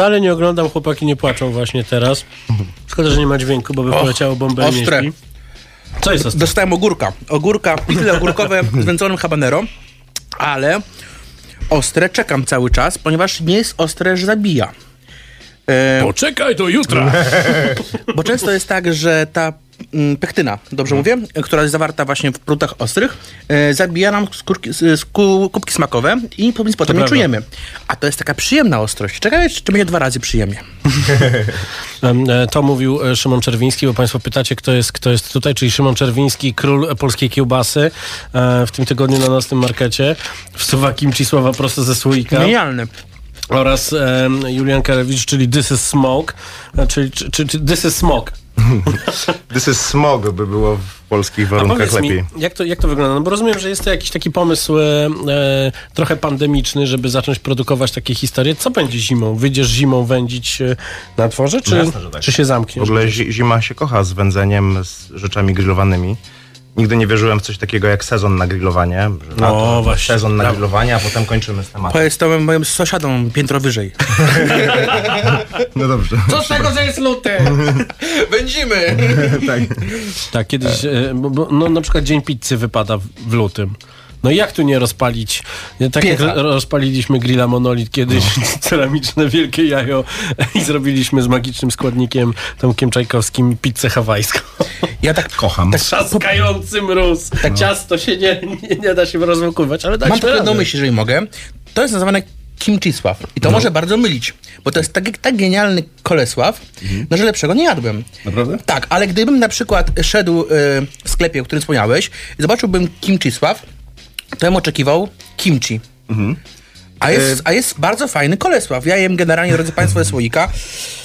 S2: Wcale nie oglądam, chłopaki nie płaczą właśnie teraz. Szkoda, że nie ma dźwięku, bo by
S7: Och,
S2: poleciało bombę
S7: ostre.
S2: myśli. Co jest ostre?
S7: Dostałem ogórka. Ogórka, pizle ogórkowe *laughs* z wędzonym habanero, ale ostre czekam cały czas, ponieważ nie jest ostre, że zabija. E,
S2: Poczekaj do jutra. *laughs*
S7: Bo często jest tak, że ta pektyna, dobrze mówię, e, która jest zawarta właśnie w produktach ostrych, e, zabija nam skórki, kubki smakowe i potem potem nie czujemy. A to jest taka przyjemna ostrość. Czekaj, czy będzie dwa razy przyjemnie. *laughs*
S2: Em, e, To mówił e, Szymon Czerwiński, bo Państwo pytacie, kto jest, kto jest tutaj, czyli Szymon Czerwiński, król polskiej kiełbasy w tym tygodniu na nocnym markecie. Wsuwa kimchi słowa prosto ze słoika.
S7: Genialny.
S2: Oraz Julian Karewicz, czyli This is Smoke, e, czyli czy, czy, This is Smoke. *laughs*
S8: This is smog by było w polskich warunkach lepiej.
S2: mi, jak to, jak to wygląda? No bo rozumiem, że jest to jakiś taki pomysł e, e, trochę pandemiczny, żeby zacząć produkować takie historie. Co będzie zimą? Wyjdziesz zimą wędzić e, na dworze, czy,
S8: No jasne, tak.
S2: czy się
S8: W
S2: zamkniesz?
S8: ogóle zi- zima się kocha z wędzeniem, z rzeczami grillowanymi. Nigdy nie wierzyłem w coś takiego jak sezon na grillowanie.
S2: No,
S8: lato,
S2: właśnie.
S8: Sezon na grillowanie, a potem kończymy z tematem.
S7: To jest to moim sąsiadom piętro wyżej. *laughs*
S8: No dobrze.
S2: Co z tego, że jest luty? *laughs*
S7: Będziemy!
S8: tak.
S2: Tak, kiedyś, e, bo, bo, no na przykład Dzień Pizzy wypada w lutym. No i jak tu nie rozpalić? Tak jak
S7: Piecha.
S2: rozpaliliśmy grilla Monolit kiedyś, *laughs* ceramiczne wielkie jajo *laughs* i zrobiliśmy z magicznym składnikiem Tomkiem Czajkowskim pizzę hawajską. *laughs*
S7: Ja tak
S8: Kocham.
S2: Trzaskający mróz. Tak ciasto się nie, nie, nie da się rozwłokować, ale
S7: Mam
S2: daliśmy
S7: tylko jedną myśl, jeżeli mogę. To jest nazywane kimchisław. I to
S8: No.
S7: może bardzo mylić, bo to jest tak, tak genialny kolesław,
S8: Mhm.
S7: no że lepszego nie jadłem.
S8: Naprawdę?
S7: Tak, ale gdybym na przykład szedł y, w sklepie, o którym wspomniałeś, i zobaczyłbym kimchisław, to bym oczekiwał kimchi.
S8: Mhm.
S7: A jest, a jest bardzo fajny kolesław. Ja jem generalnie, drodzy Państwo, słoika.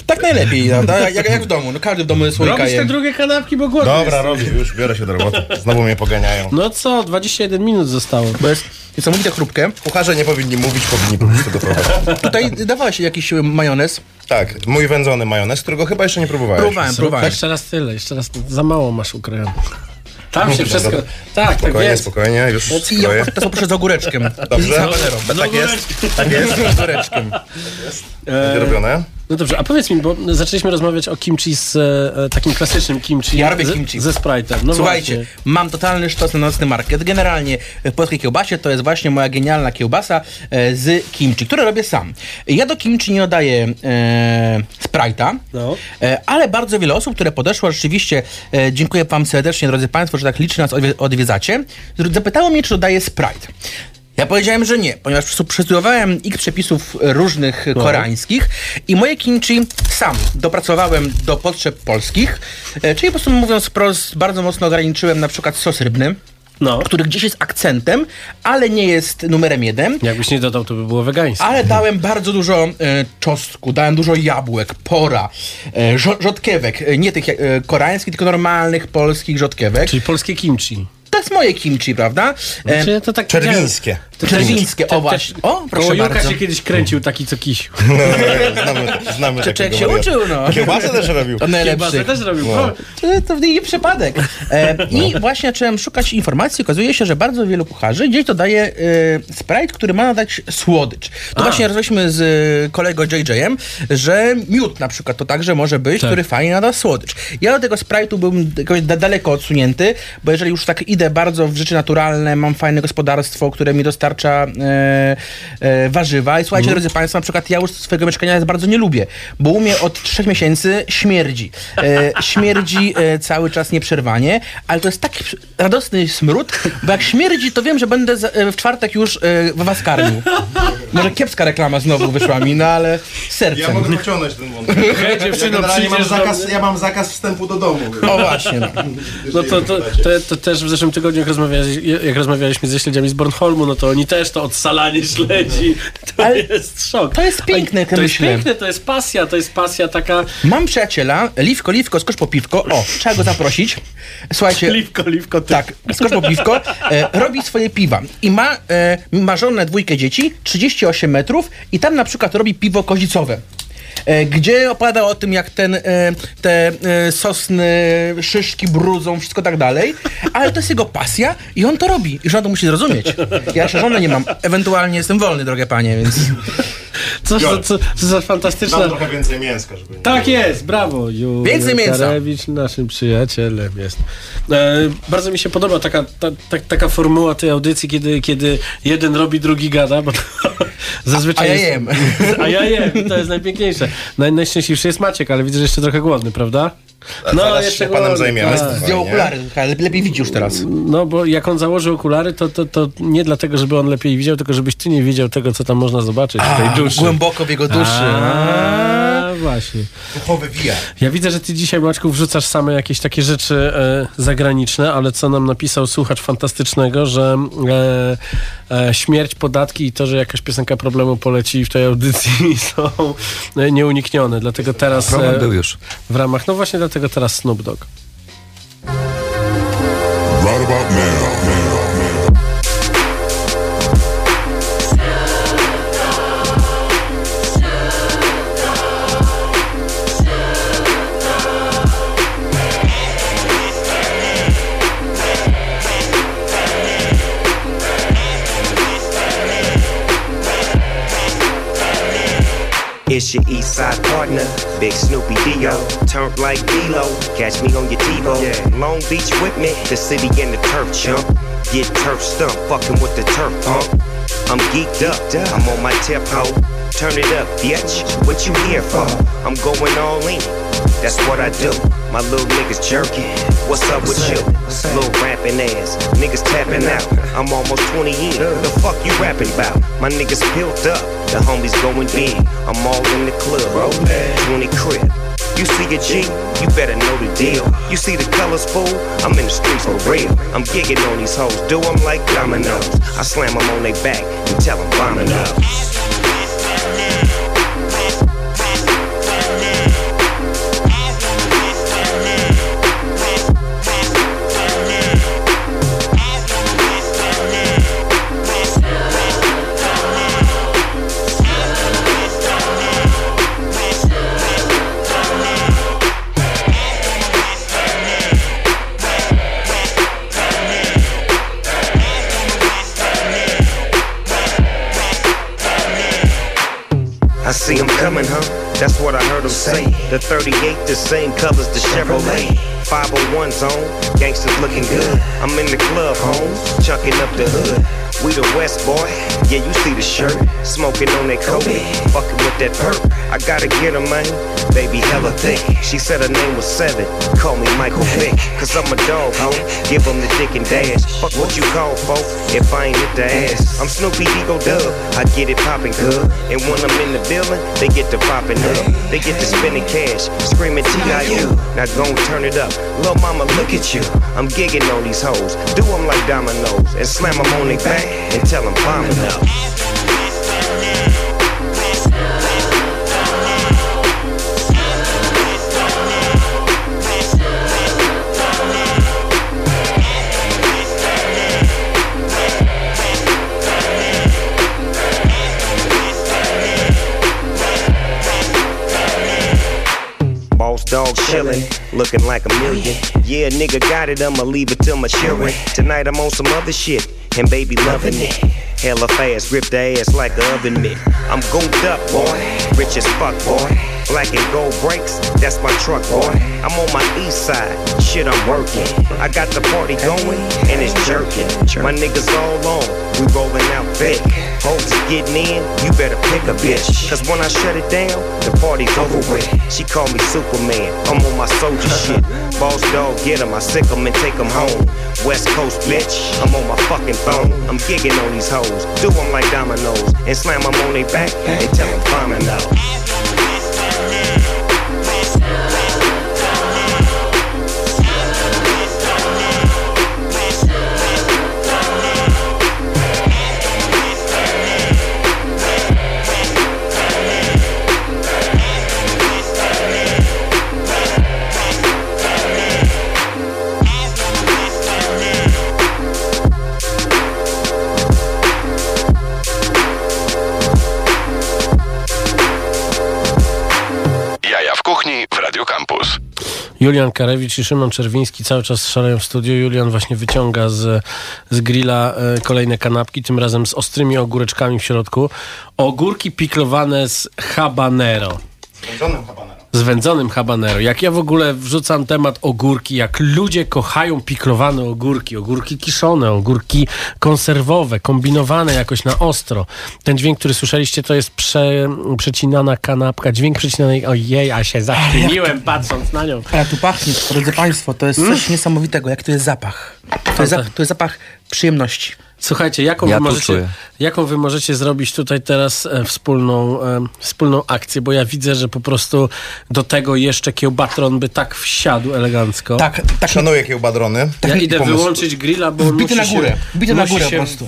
S7: Tak najlepiej, prawda? Jak, jak w domu. No każdy w domu słoika
S2: Robisz te drugie kanapki, bo głodny
S8: Dobra,
S2: jest.
S8: robię, już biorę się do roboty. Znowu mnie poganiają.
S2: No co, 21 minut zostało.
S7: Bo jest niesamowite chrupkę.
S8: Kucharze nie powinni mówić, powinni po prostu gotować.
S7: Tutaj dawałeś jakiś y, majonez.
S8: Tak, mój wędzony majonez, którego chyba jeszcze nie próbowałeś.
S7: Próbowałem, próbowałem.
S2: Jeszcze raz tyle, jeszcze raz za mało masz ukrojone. Tam się wszystko...
S8: dobra.
S2: Tak, tak
S8: Spokojnie,
S2: jest.
S8: spokojnie, już
S7: I ja to poproszę z ogóreczkiem.
S8: Dobrze?
S7: Z.
S8: Tak jest, tak jest.
S7: Z ogóreczkiem.
S8: Będzie robione.
S2: No dobrze, a powiedz mi, bo zaczęliśmy rozmawiać o kimchi z e, takim klasycznym kimchi.
S7: Ja robię
S2: ze,
S7: kimchi.
S2: Ze Sprite'em. No
S7: Słuchajcie,
S2: właśnie.
S7: mam totalny sztos na nocny market. Generalnie w polskiej kiełbasie to jest właśnie moja genialna kiełbasa e, z kimchi, które robię sam. Ja do kimchi nie dodaję e, Sprite'a,
S2: No.
S7: e, ale bardzo wiele osób, które podeszło, rzeczywiście e, dziękuję wam serdecznie, drodzy państwo, że tak licznie nas odwie- odwiedzacie, zapytało mnie, czy dodaję Sprite. Ja powiedziałem, że nie, ponieważ przestu- przestudiowałem ich przepisów różnych koreańskich i moje kimchi sam dopracowałem do potrzeb polskich, e, czyli po prostu mówiąc wprost, bardzo mocno ograniczyłem na przykład sos rybny,
S2: No.
S7: który gdzieś jest akcentem, ale nie jest numerem jeden.
S2: Jakbyś nie dodał, to by było wegańskie.
S7: Ale dałem bardzo dużo e, czosnku, dałem dużo jabłek, pora, e, rzodkiewek, e, nie tych e, koreańskich, tylko normalnych polskich rzodkiewek.
S2: Czyli polskie kimchi.
S7: To jest moje kimchi, prawda?
S2: Znaczy, to tak
S8: Czerwińskie.
S2: To
S7: Czerwińskie, o właśnie. O, proszę
S2: Koło
S7: bardzo.
S2: się kiedyś kręcił taki co kisiu.
S8: Znamy, znamy
S7: Czy
S8: takiego
S7: jak się
S8: wariata.
S7: uczył, no.
S8: Kiełbasę też robił.
S7: To najlepszy.
S2: Też robił.
S8: No.
S7: To, to nie przypadek. E, I właśnie zacząłem szukać informacji. Okazuje się, że bardzo wielu kucharzy gdzieś dodaje e, Sprite, który ma nadać słodycz. To właśnie rozmawialiśmy z e, kolegą JJ-em, że miód na przykład to także może być,
S2: Tak.
S7: który fajnie nada słodycz. Ja do tego Sprite'u byłem jakoś da- daleko odsunięty, bo jeżeli już tak idę bardzo w rzeczy naturalne, mam fajne gospodarstwo, które mi dostarcza dostarcza e, e, warzywa. I słuchajcie,
S2: Mhm.
S7: drodzy Państwo, na przykład ja już swojego mieszkania bardzo nie lubię, bo u mnie od trzech miesięcy śmierdzi. E, śmierdzi e, cały czas nieprzerwanie, ale to jest taki radosny smród, bo jak śmierdzi, to wiem, że będę e, w czwartek już e, was karmił. Może kiepska reklama znowu wyszła mi, no ale sercem.
S8: Ja mogę pociągnąć ten wątek.
S2: Hej, dziewczyno,
S8: ja mam zakaz, ja mam zakaz wstępu do domu.
S7: O właśnie, no.
S2: No to, to, to, to też w zeszłym tygodniu, jak, rozmawiali, jak rozmawialiśmy ze śledziami z Bornholmu, no to oni też to odsalanie śledzi. *laughs* To jest szok.
S7: To jest piękne,
S2: To jest
S7: myślę.
S2: piękne, to jest pasja, to jest pasja taka...
S7: Mam przyjaciela, Liwko, Liwko, skocz po piwko. O, trzeba go zaprosić. Słuchajcie.
S2: Liwko, Liwko, ty.
S7: Tak, skocz po piwko. E, robi swoje piwa. I ma, e, ma żonę, dwójkę dzieci, 38 metrów i tam na przykład robi piwo kozicowe. E, gdzie opowiada o tym, jak ten, e, te e, sosny, szyszki brudzą, wszystko tak dalej, ale to jest jego pasja i on to robi. I żona to musi zrozumieć. Ja jeszcze żony nie mam, ewentualnie jestem wolny, drogie panie, więc...
S2: Co, co, co, co za fantastyczna...
S8: Mam trochę więcej mięska, żeby...
S2: Tak jest, brawo. Juliusz
S7: Więcej mięsa.
S2: Karewicz naszym przyjacielem jest. E, bardzo mi się podoba taka, ta, ta, taka formuła tej audycji, kiedy, kiedy jeden robi, drugi gada, bo to *laughs* zazwyczaj
S7: A ja
S2: jest,
S7: jem. *laughs*
S2: A ja jem, to jest najpiękniejsze. Naj, najszczęśliwszy jest Maciek, ale widzę, że jeszcze trochę głodny, prawda? No,
S8: zaraz się panem
S2: głodny,
S8: zajmiemy,
S2: tak.
S7: Zdjął okulary, ale lepiej widzi już teraz.
S2: No bo jak on założy okulary, to, to, to nie dlatego, żeby on lepiej widział, tylko żebyś ty nie widział tego, co tam można zobaczyć w tej
S7: A,
S2: duszy.
S7: głęboko w jego duszy.
S2: A, właśnie.
S8: Duchowy VR.
S2: Ja widzę, że ty dzisiaj, Maczku, wrzucasz same jakieś takie rzeczy e, zagraniczne, ale co nam napisał słuchacz fantastycznego, że e, e, śmierć, podatki i to, że jakaś piosenka problemu poleci w tej audycji *laughs* są e, nieuniknione. Dlatego teraz...
S15: Problem był już.
S2: W ramach, no właśnie dlatego teraz Snoop Dogg.
S16: Right about now.
S9: It's your east side partner, Big Snoopy Dio. Turned like D-Lo, catch me on your TiVo. Long Beach with me, the city and the turf chump. Get turf stumped, fucking with the turf pump. I'm geeked up, I'm on my tip hoe. Turn it up, bitch. What you here for? I'm going all in. That's what I do. My little niggas jerking. What's up with you? Little rapping ass. Niggas tapping out. I'm almost 20 in. The fuck you rapping about? My niggas built up. The homies going big. I'm all in the club. 20 crib. You see a G, you better know the deal. You see the colors, fool? I'm in the streets for real. I'm gigging on these hoes, do 'em like dominoes. I slam 'em on their back and tell 'em bombing up. I see 'em coming, huh? That's what I heard 'em say. The 38, the same colors, the Chevrolet. 501 zone, gangsters looking good. I'm in the club, home, chucking up the hood. We the West boy, yeah, you see the shirt. Smoking on that coke, fucking with that perk. I gotta get her, man. Baby, hella thick. She said her name was Seven. Call me Michael Vick, cause I'm a dog, ho. Give 'em the dick and dash. Fuck what you call, folk, if I ain't hit the ass. I'm Snoopy Ego Dub. I get it poppin' good. And when I'm in the building, they get to popping up. They get to spending cash, screaming T.I.U. Now gon' turn it up. Lil' mama, look at you. I'm gigging on these hoes. Do 'em like dominoes. And slam 'em on their back and tell 'em bombing up. Dog chillin', looking like a million. Yeah, nigga got it, I'ma leave it till my children. Tonight I'm on some other shit, and baby loving it. Hella fast, grip the ass like a oven mitt. I'm gooped up, boy, rich as fuck, boy. Black and gold brakes, that's my truck, boy. I'm on my east side, shit, I'm working. I got the party going, and it's jerking. My niggas all on, we rolling out thick. Hoes getting in, you better pick a bitch. Cause when I shut it down, the party's over with. She call me Superman, I'm on my soldier *laughs* shit. Boss dog, get 'em, I sick 'em and take 'em home. West Coast bitch, I'm on my fucking phone. I'm gigging on these hoes, do 'em like dominoes, and slam 'em on their back and tell 'em climbing out.
S2: Julian Karewicz i Szymon Czerwiński cały czas szaleją w studiu. Julian właśnie wyciąga z, z grilla e, kolejne kanapki, tym razem z ostrymi ogóreczkami w środku. Ogórki piklowane z habanero. Z wędzonym habanero. Jak ja w ogóle wrzucam temat ogórki, jak ludzie kochają piklowane ogórki, ogórki kiszone, ogórki konserwowe, kombinowane jakoś na ostro. Ten dźwięk, który słyszeliście, to jest prze, przecinana kanapka, dźwięk przecinanej, ojej, a się zachwyciłem patrząc na nią.
S7: Ale tu pachnie, drodzy Państwo, to jest
S2: Mm.
S7: coś niesamowitego, jak to jest zapach. To jest, to jest zapach przyjemności.
S2: Słuchajcie, jaką,
S7: Ja
S2: wy możecie, jaką wy możecie zrobić tutaj teraz e, wspólną, e, wspólną akcję, bo ja widzę, że po prostu do tego jeszcze kiełbatron by tak wsiadł elegancko.
S7: Tak, tak.
S8: Szanuję kiełbadrony.
S2: Ja idę
S8: Pomysł.
S2: wyłączyć grilla, bo
S7: Wbity na górę,
S2: się,
S7: wbity na górę
S2: się
S7: po prostu.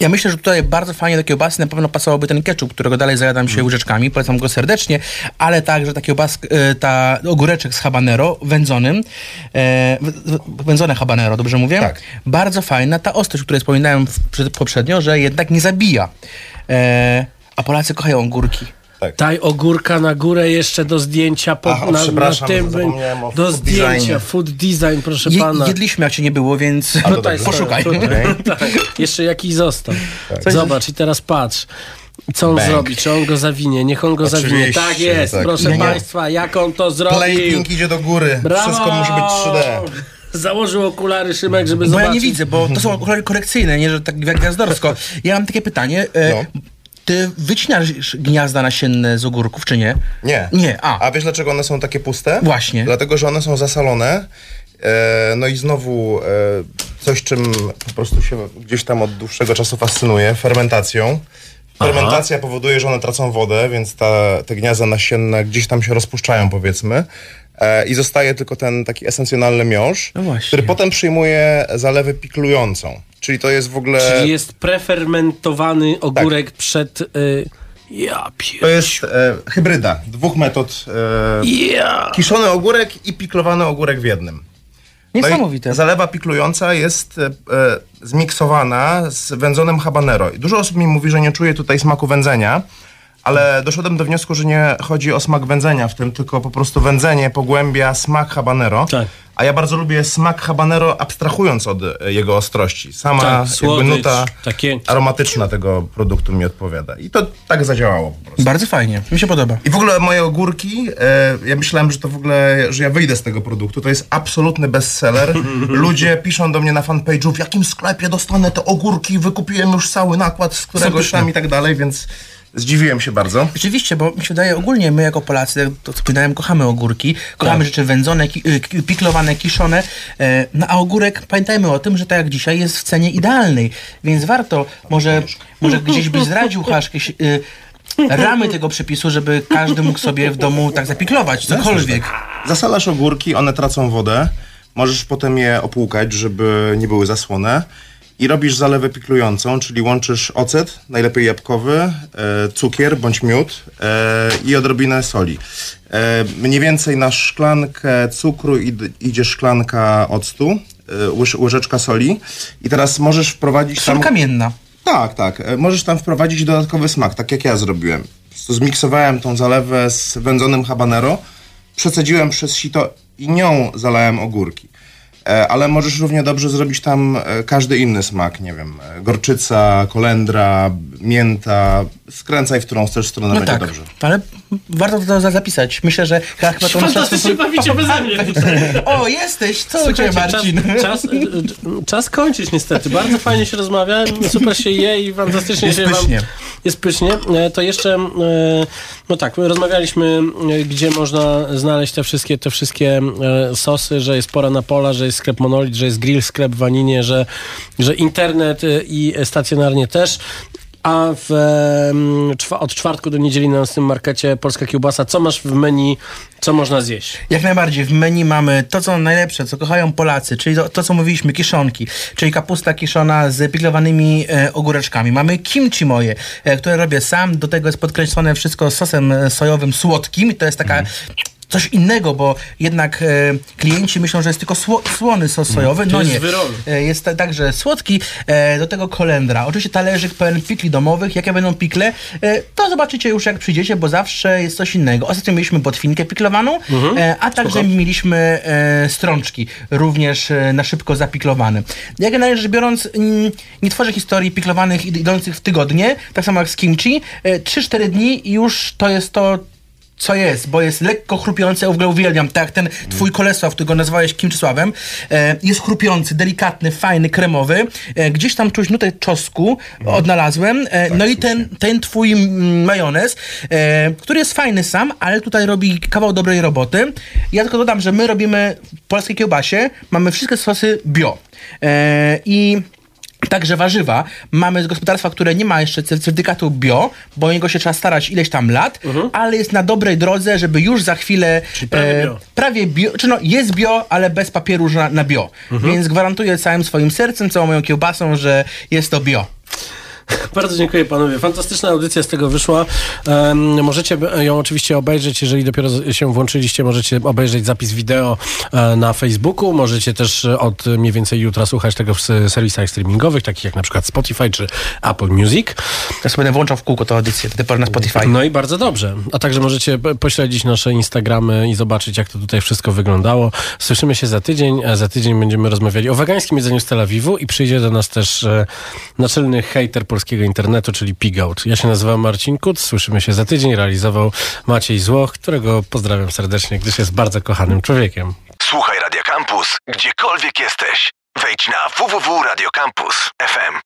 S7: Ja myślę, że tutaj bardzo fajnie do kiełbasy na pewno pasowałoby ten ketchup, którego dalej zajadam się łyżeczkami, polecam go serdecznie, ale także ta kiełbas, e, ta ogóreczek z habanero wędzonym, e, wędzone habanero, dobrze mówię? Tak. Bardzo fajna ta ostrość, o której wspominałem poprzednio, że jednak nie zabija. E, a Polacy kochają ogórki.
S2: Daj ogórka na górę jeszcze do zdjęcia po,
S7: Ach, o,
S2: na, na
S7: przepraszam,
S2: tym.
S7: o
S2: Do
S7: food
S2: zdjęcia,
S7: designie.
S2: food design, proszę
S7: Je,
S2: pana.
S7: jedliśmy jak cię nie było, więc
S2: A tutaj
S7: poszukaj.
S2: tutaj. *laughs* tak. Jeszcze jakiś został.
S7: Coś-
S2: Zobacz i teraz patrz. Co on
S8: Bang.
S2: zrobi? Czy on go zawinie? Niech on go zawinie.
S8: Oczywiście,
S2: Tak jest,
S8: tak.
S2: proszę
S8: Nie, nie.
S2: państwa, jak on to zrobił.
S8: Plating idzie do góry.
S2: Brawo!
S8: Wszystko musi być 3D.
S2: Założył okulary Szymek, żeby
S7: Bo
S2: zobaczyć.
S7: ja nie widzę, bo to są okulary korekcyjne, nie, że tak gwiazdorsko. Ja mam takie pytanie. E,
S8: No.
S7: Ty wycinasz gniazda nasienne z ogórków, czy nie?
S8: Nie.
S7: Nie, a.
S8: A wiesz dlaczego one są takie puste?
S7: Właśnie.
S8: Dlatego, że one są zasalone. E, no i znowu e, coś, czym po prostu się gdzieś tam od dłuższego czasu fascynuje, fermentacją. Fermentacja powoduje, że one tracą wodę, więc ta, te gniazda nasienne gdzieś tam się rozpuszczają, powiedzmy. E, I zostaje tylko ten taki esencjonalny miąższ, który potem przyjmuje zalewę piklującą. Czyli to jest w ogóle...
S2: Czyli jest prefermentowany ogórek przed... Y, ja pier...
S8: To jest e, hybryda dwóch metod. E,
S2: Ja.
S8: Kiszony ogórek i piklowany ogórek w jednym.
S7: Niesamowite.
S8: No zalewa piklująca jest e, e, zmiksowana z wędzonym habanero. I dużo osób mi mówi, że nie czuje tutaj smaku wędzenia, ale doszedłem do wniosku, że nie chodzi o smak wędzenia w tym, tylko po prostu wędzenie pogłębia smak habanero. A ja bardzo lubię smak habanero, abstrahując od e, jego ostrości. Sama
S2: Tak, słodycz,
S8: nuta
S2: takie-
S8: aromatyczna tego produktu mi odpowiada. I to tak zadziałało po prostu.
S7: Bardzo fajnie, mi się podoba.
S8: I w ogóle moje ogórki, e, ja myślałem, że to w ogóle, że ja wyjdę z tego produktu. To jest absolutny bestseller. *laughs* Ludzie piszą do mnie na fanpage'u, w jakim sklepie dostanę te ogórki, wykupiłem już cały nakład z któregoś tam i tak dalej, więc zdziwiłem się bardzo.
S7: Rzeczywiście, bo mi się wydaje, ogólnie my jako Polacy, to wspominałem, kochamy ogórki, kochamy
S8: Tak.
S7: rzeczy wędzone, ki, y, ki- piklowane, kiszone, e, no a ogórek, pamiętajmy o tym, że tak jak dzisiaj jest w cenie idealnej, więc warto, może, może gdzieś byś zdradził Haszkę, y, ramy tego przepisu, żeby każdy mógł sobie w domu tak zapiklować, cokolwiek.
S8: Zasalasz ogórki, one tracą wodę. Możesz potem je opłukać, żeby nie były zasłone. I robisz zalewę piklującą, czyli łączysz ocet, najlepiej jabłkowy, e, cukier bądź miód e, i odrobinę soli. E, mniej więcej na szklankę cukru id- idzie szklanka octu, łyż, łyżeczka soli. I teraz możesz wprowadzić
S7: Sól
S8: tam...
S7: kamienna.
S8: Tak, tak. Możesz tam wprowadzić dodatkowy smak, tak jak ja zrobiłem. Zmiksowałem tą zalewę z wędzonym habanero, przecedziłem przez sito i nią zalałem ogórki. E, ale możesz równie dobrze zrobić tam e, każdy inny smak, nie wiem, e, gorczyca, kolendra, mięta, skręcaj w którą chcesz stronę,
S7: No
S8: będzie
S7: tak,
S8: dobrze.
S7: ale warto to za- zapisać. Myślę, że chyba chyba to
S2: Fantastycznie bawicie beze mnie.
S7: O, jesteś! Co
S2: Słuchajcie,
S7: Marcin?
S2: Czas, czas, czas kończyć niestety. Bardzo fajnie się rozmawia, super się je i fantastycznie
S7: Jest
S2: się
S7: pysznie.
S2: wam... Jest pysznie. E, To jeszcze, e, no tak, my rozmawialiśmy, e, gdzie można znaleźć te wszystkie, te wszystkie sosy, że jest pora na pola, że jest sklep Monolit, że jest grill, sklep w Aninie, że, że internet i stacjonarnie też. A w, od czwartku do niedzieli na naszym markecie Polska Kiełbasa, co masz w menu, co można zjeść?
S7: Jak najbardziej. W menu mamy to, co najlepsze, co kochają Polacy, czyli to, to co mówiliśmy, kiszonki, czyli kapusta kiszona z piklowanymi e, ogóreczkami. Mamy kimchi moje, e, które robię sam. Do tego jest podkreślone wszystko sosem e, sojowym słodkim. I to jest taka... Coś innego, bo jednak e, klienci myślą, że jest tylko sło, słony sos sojowy. No nie. E, Jest ta- także słodki, e, do tego kolendra. Oczywiście talerzyk pełen pikli domowych. Jakie będą pikle, e, to zobaczycie już jak przyjdziecie, bo zawsze jest coś innego. Ostatnio mieliśmy botwinkę piklowaną,
S2: Mhm.
S7: e, a także mieliśmy e, strączki, również na szybko zapiklowane. Jak generalnie rzecz biorąc, mm, nie tworzę historii piklowanych id- idących w tygodnie, tak samo jak z kimchi. E, 3-4 dni i już to jest to, co jest, bo jest lekko chrupiący, ja w ogóle uwielbiam, tak, ten twój Kolesław, którego nazwałeś Kimczysławem, e, jest chrupiący, delikatny, fajny, kremowy, e, gdzieś tam czuć nutę czosnku, odnalazłem, e, no i ten, ten twój majonez, e, który jest fajny sam, ale tutaj robi kawał dobrej roboty. Ja tylko dodam, że my robimy w polskiej kiełbasie, mamy wszystkie sosy bio. E, i Także warzywa mamy z gospodarstwa, które nie ma jeszcze certyfikatu bio, bo o niego się trzeba starać ileś tam lat, ale jest na dobrej drodze, żeby już za chwilę
S2: prawie bio.
S7: prawie bio, czy no jest bio, ale bez papieru na, na bio. Więc gwarantuję całym swoim sercem, całą moją kiełbasą, że jest to bio. *laughs*
S2: Bardzo dziękuję panowie. Fantastyczna audycja z tego wyszła. Em, możecie ją oczywiście obejrzeć, jeżeli dopiero się włączyliście, możecie obejrzeć zapis wideo e, na Facebooku. Możecie też e, od mniej więcej jutra słuchać tego w serwisach streamingowych, takich jak na przykład Spotify czy Apple Music.
S7: Ja sobie będę włączał w kółko tę audycję, to na Spotify.
S2: No i bardzo dobrze. A także możecie pośledzić nasze Instagramy i zobaczyć, jak to tutaj wszystko wyglądało. Słyszymy się za tydzień. Za tydzień będziemy rozmawiali o wegańskim jedzeniu z Tel Awiwu i przyjdzie do nas też e, naczelny hejter polskiego internetu, czyli Pigout. Ja się nazywam Marcin Kuc. Słyszymy się za tydzień. Realizował Maciej Złoch, którego pozdrawiam serdecznie, gdyż jest bardzo kochanym człowiekiem.
S1: Słuchaj Radio Campus, gdziekolwiek jesteś. Wejdź na www.radiocampus.fm.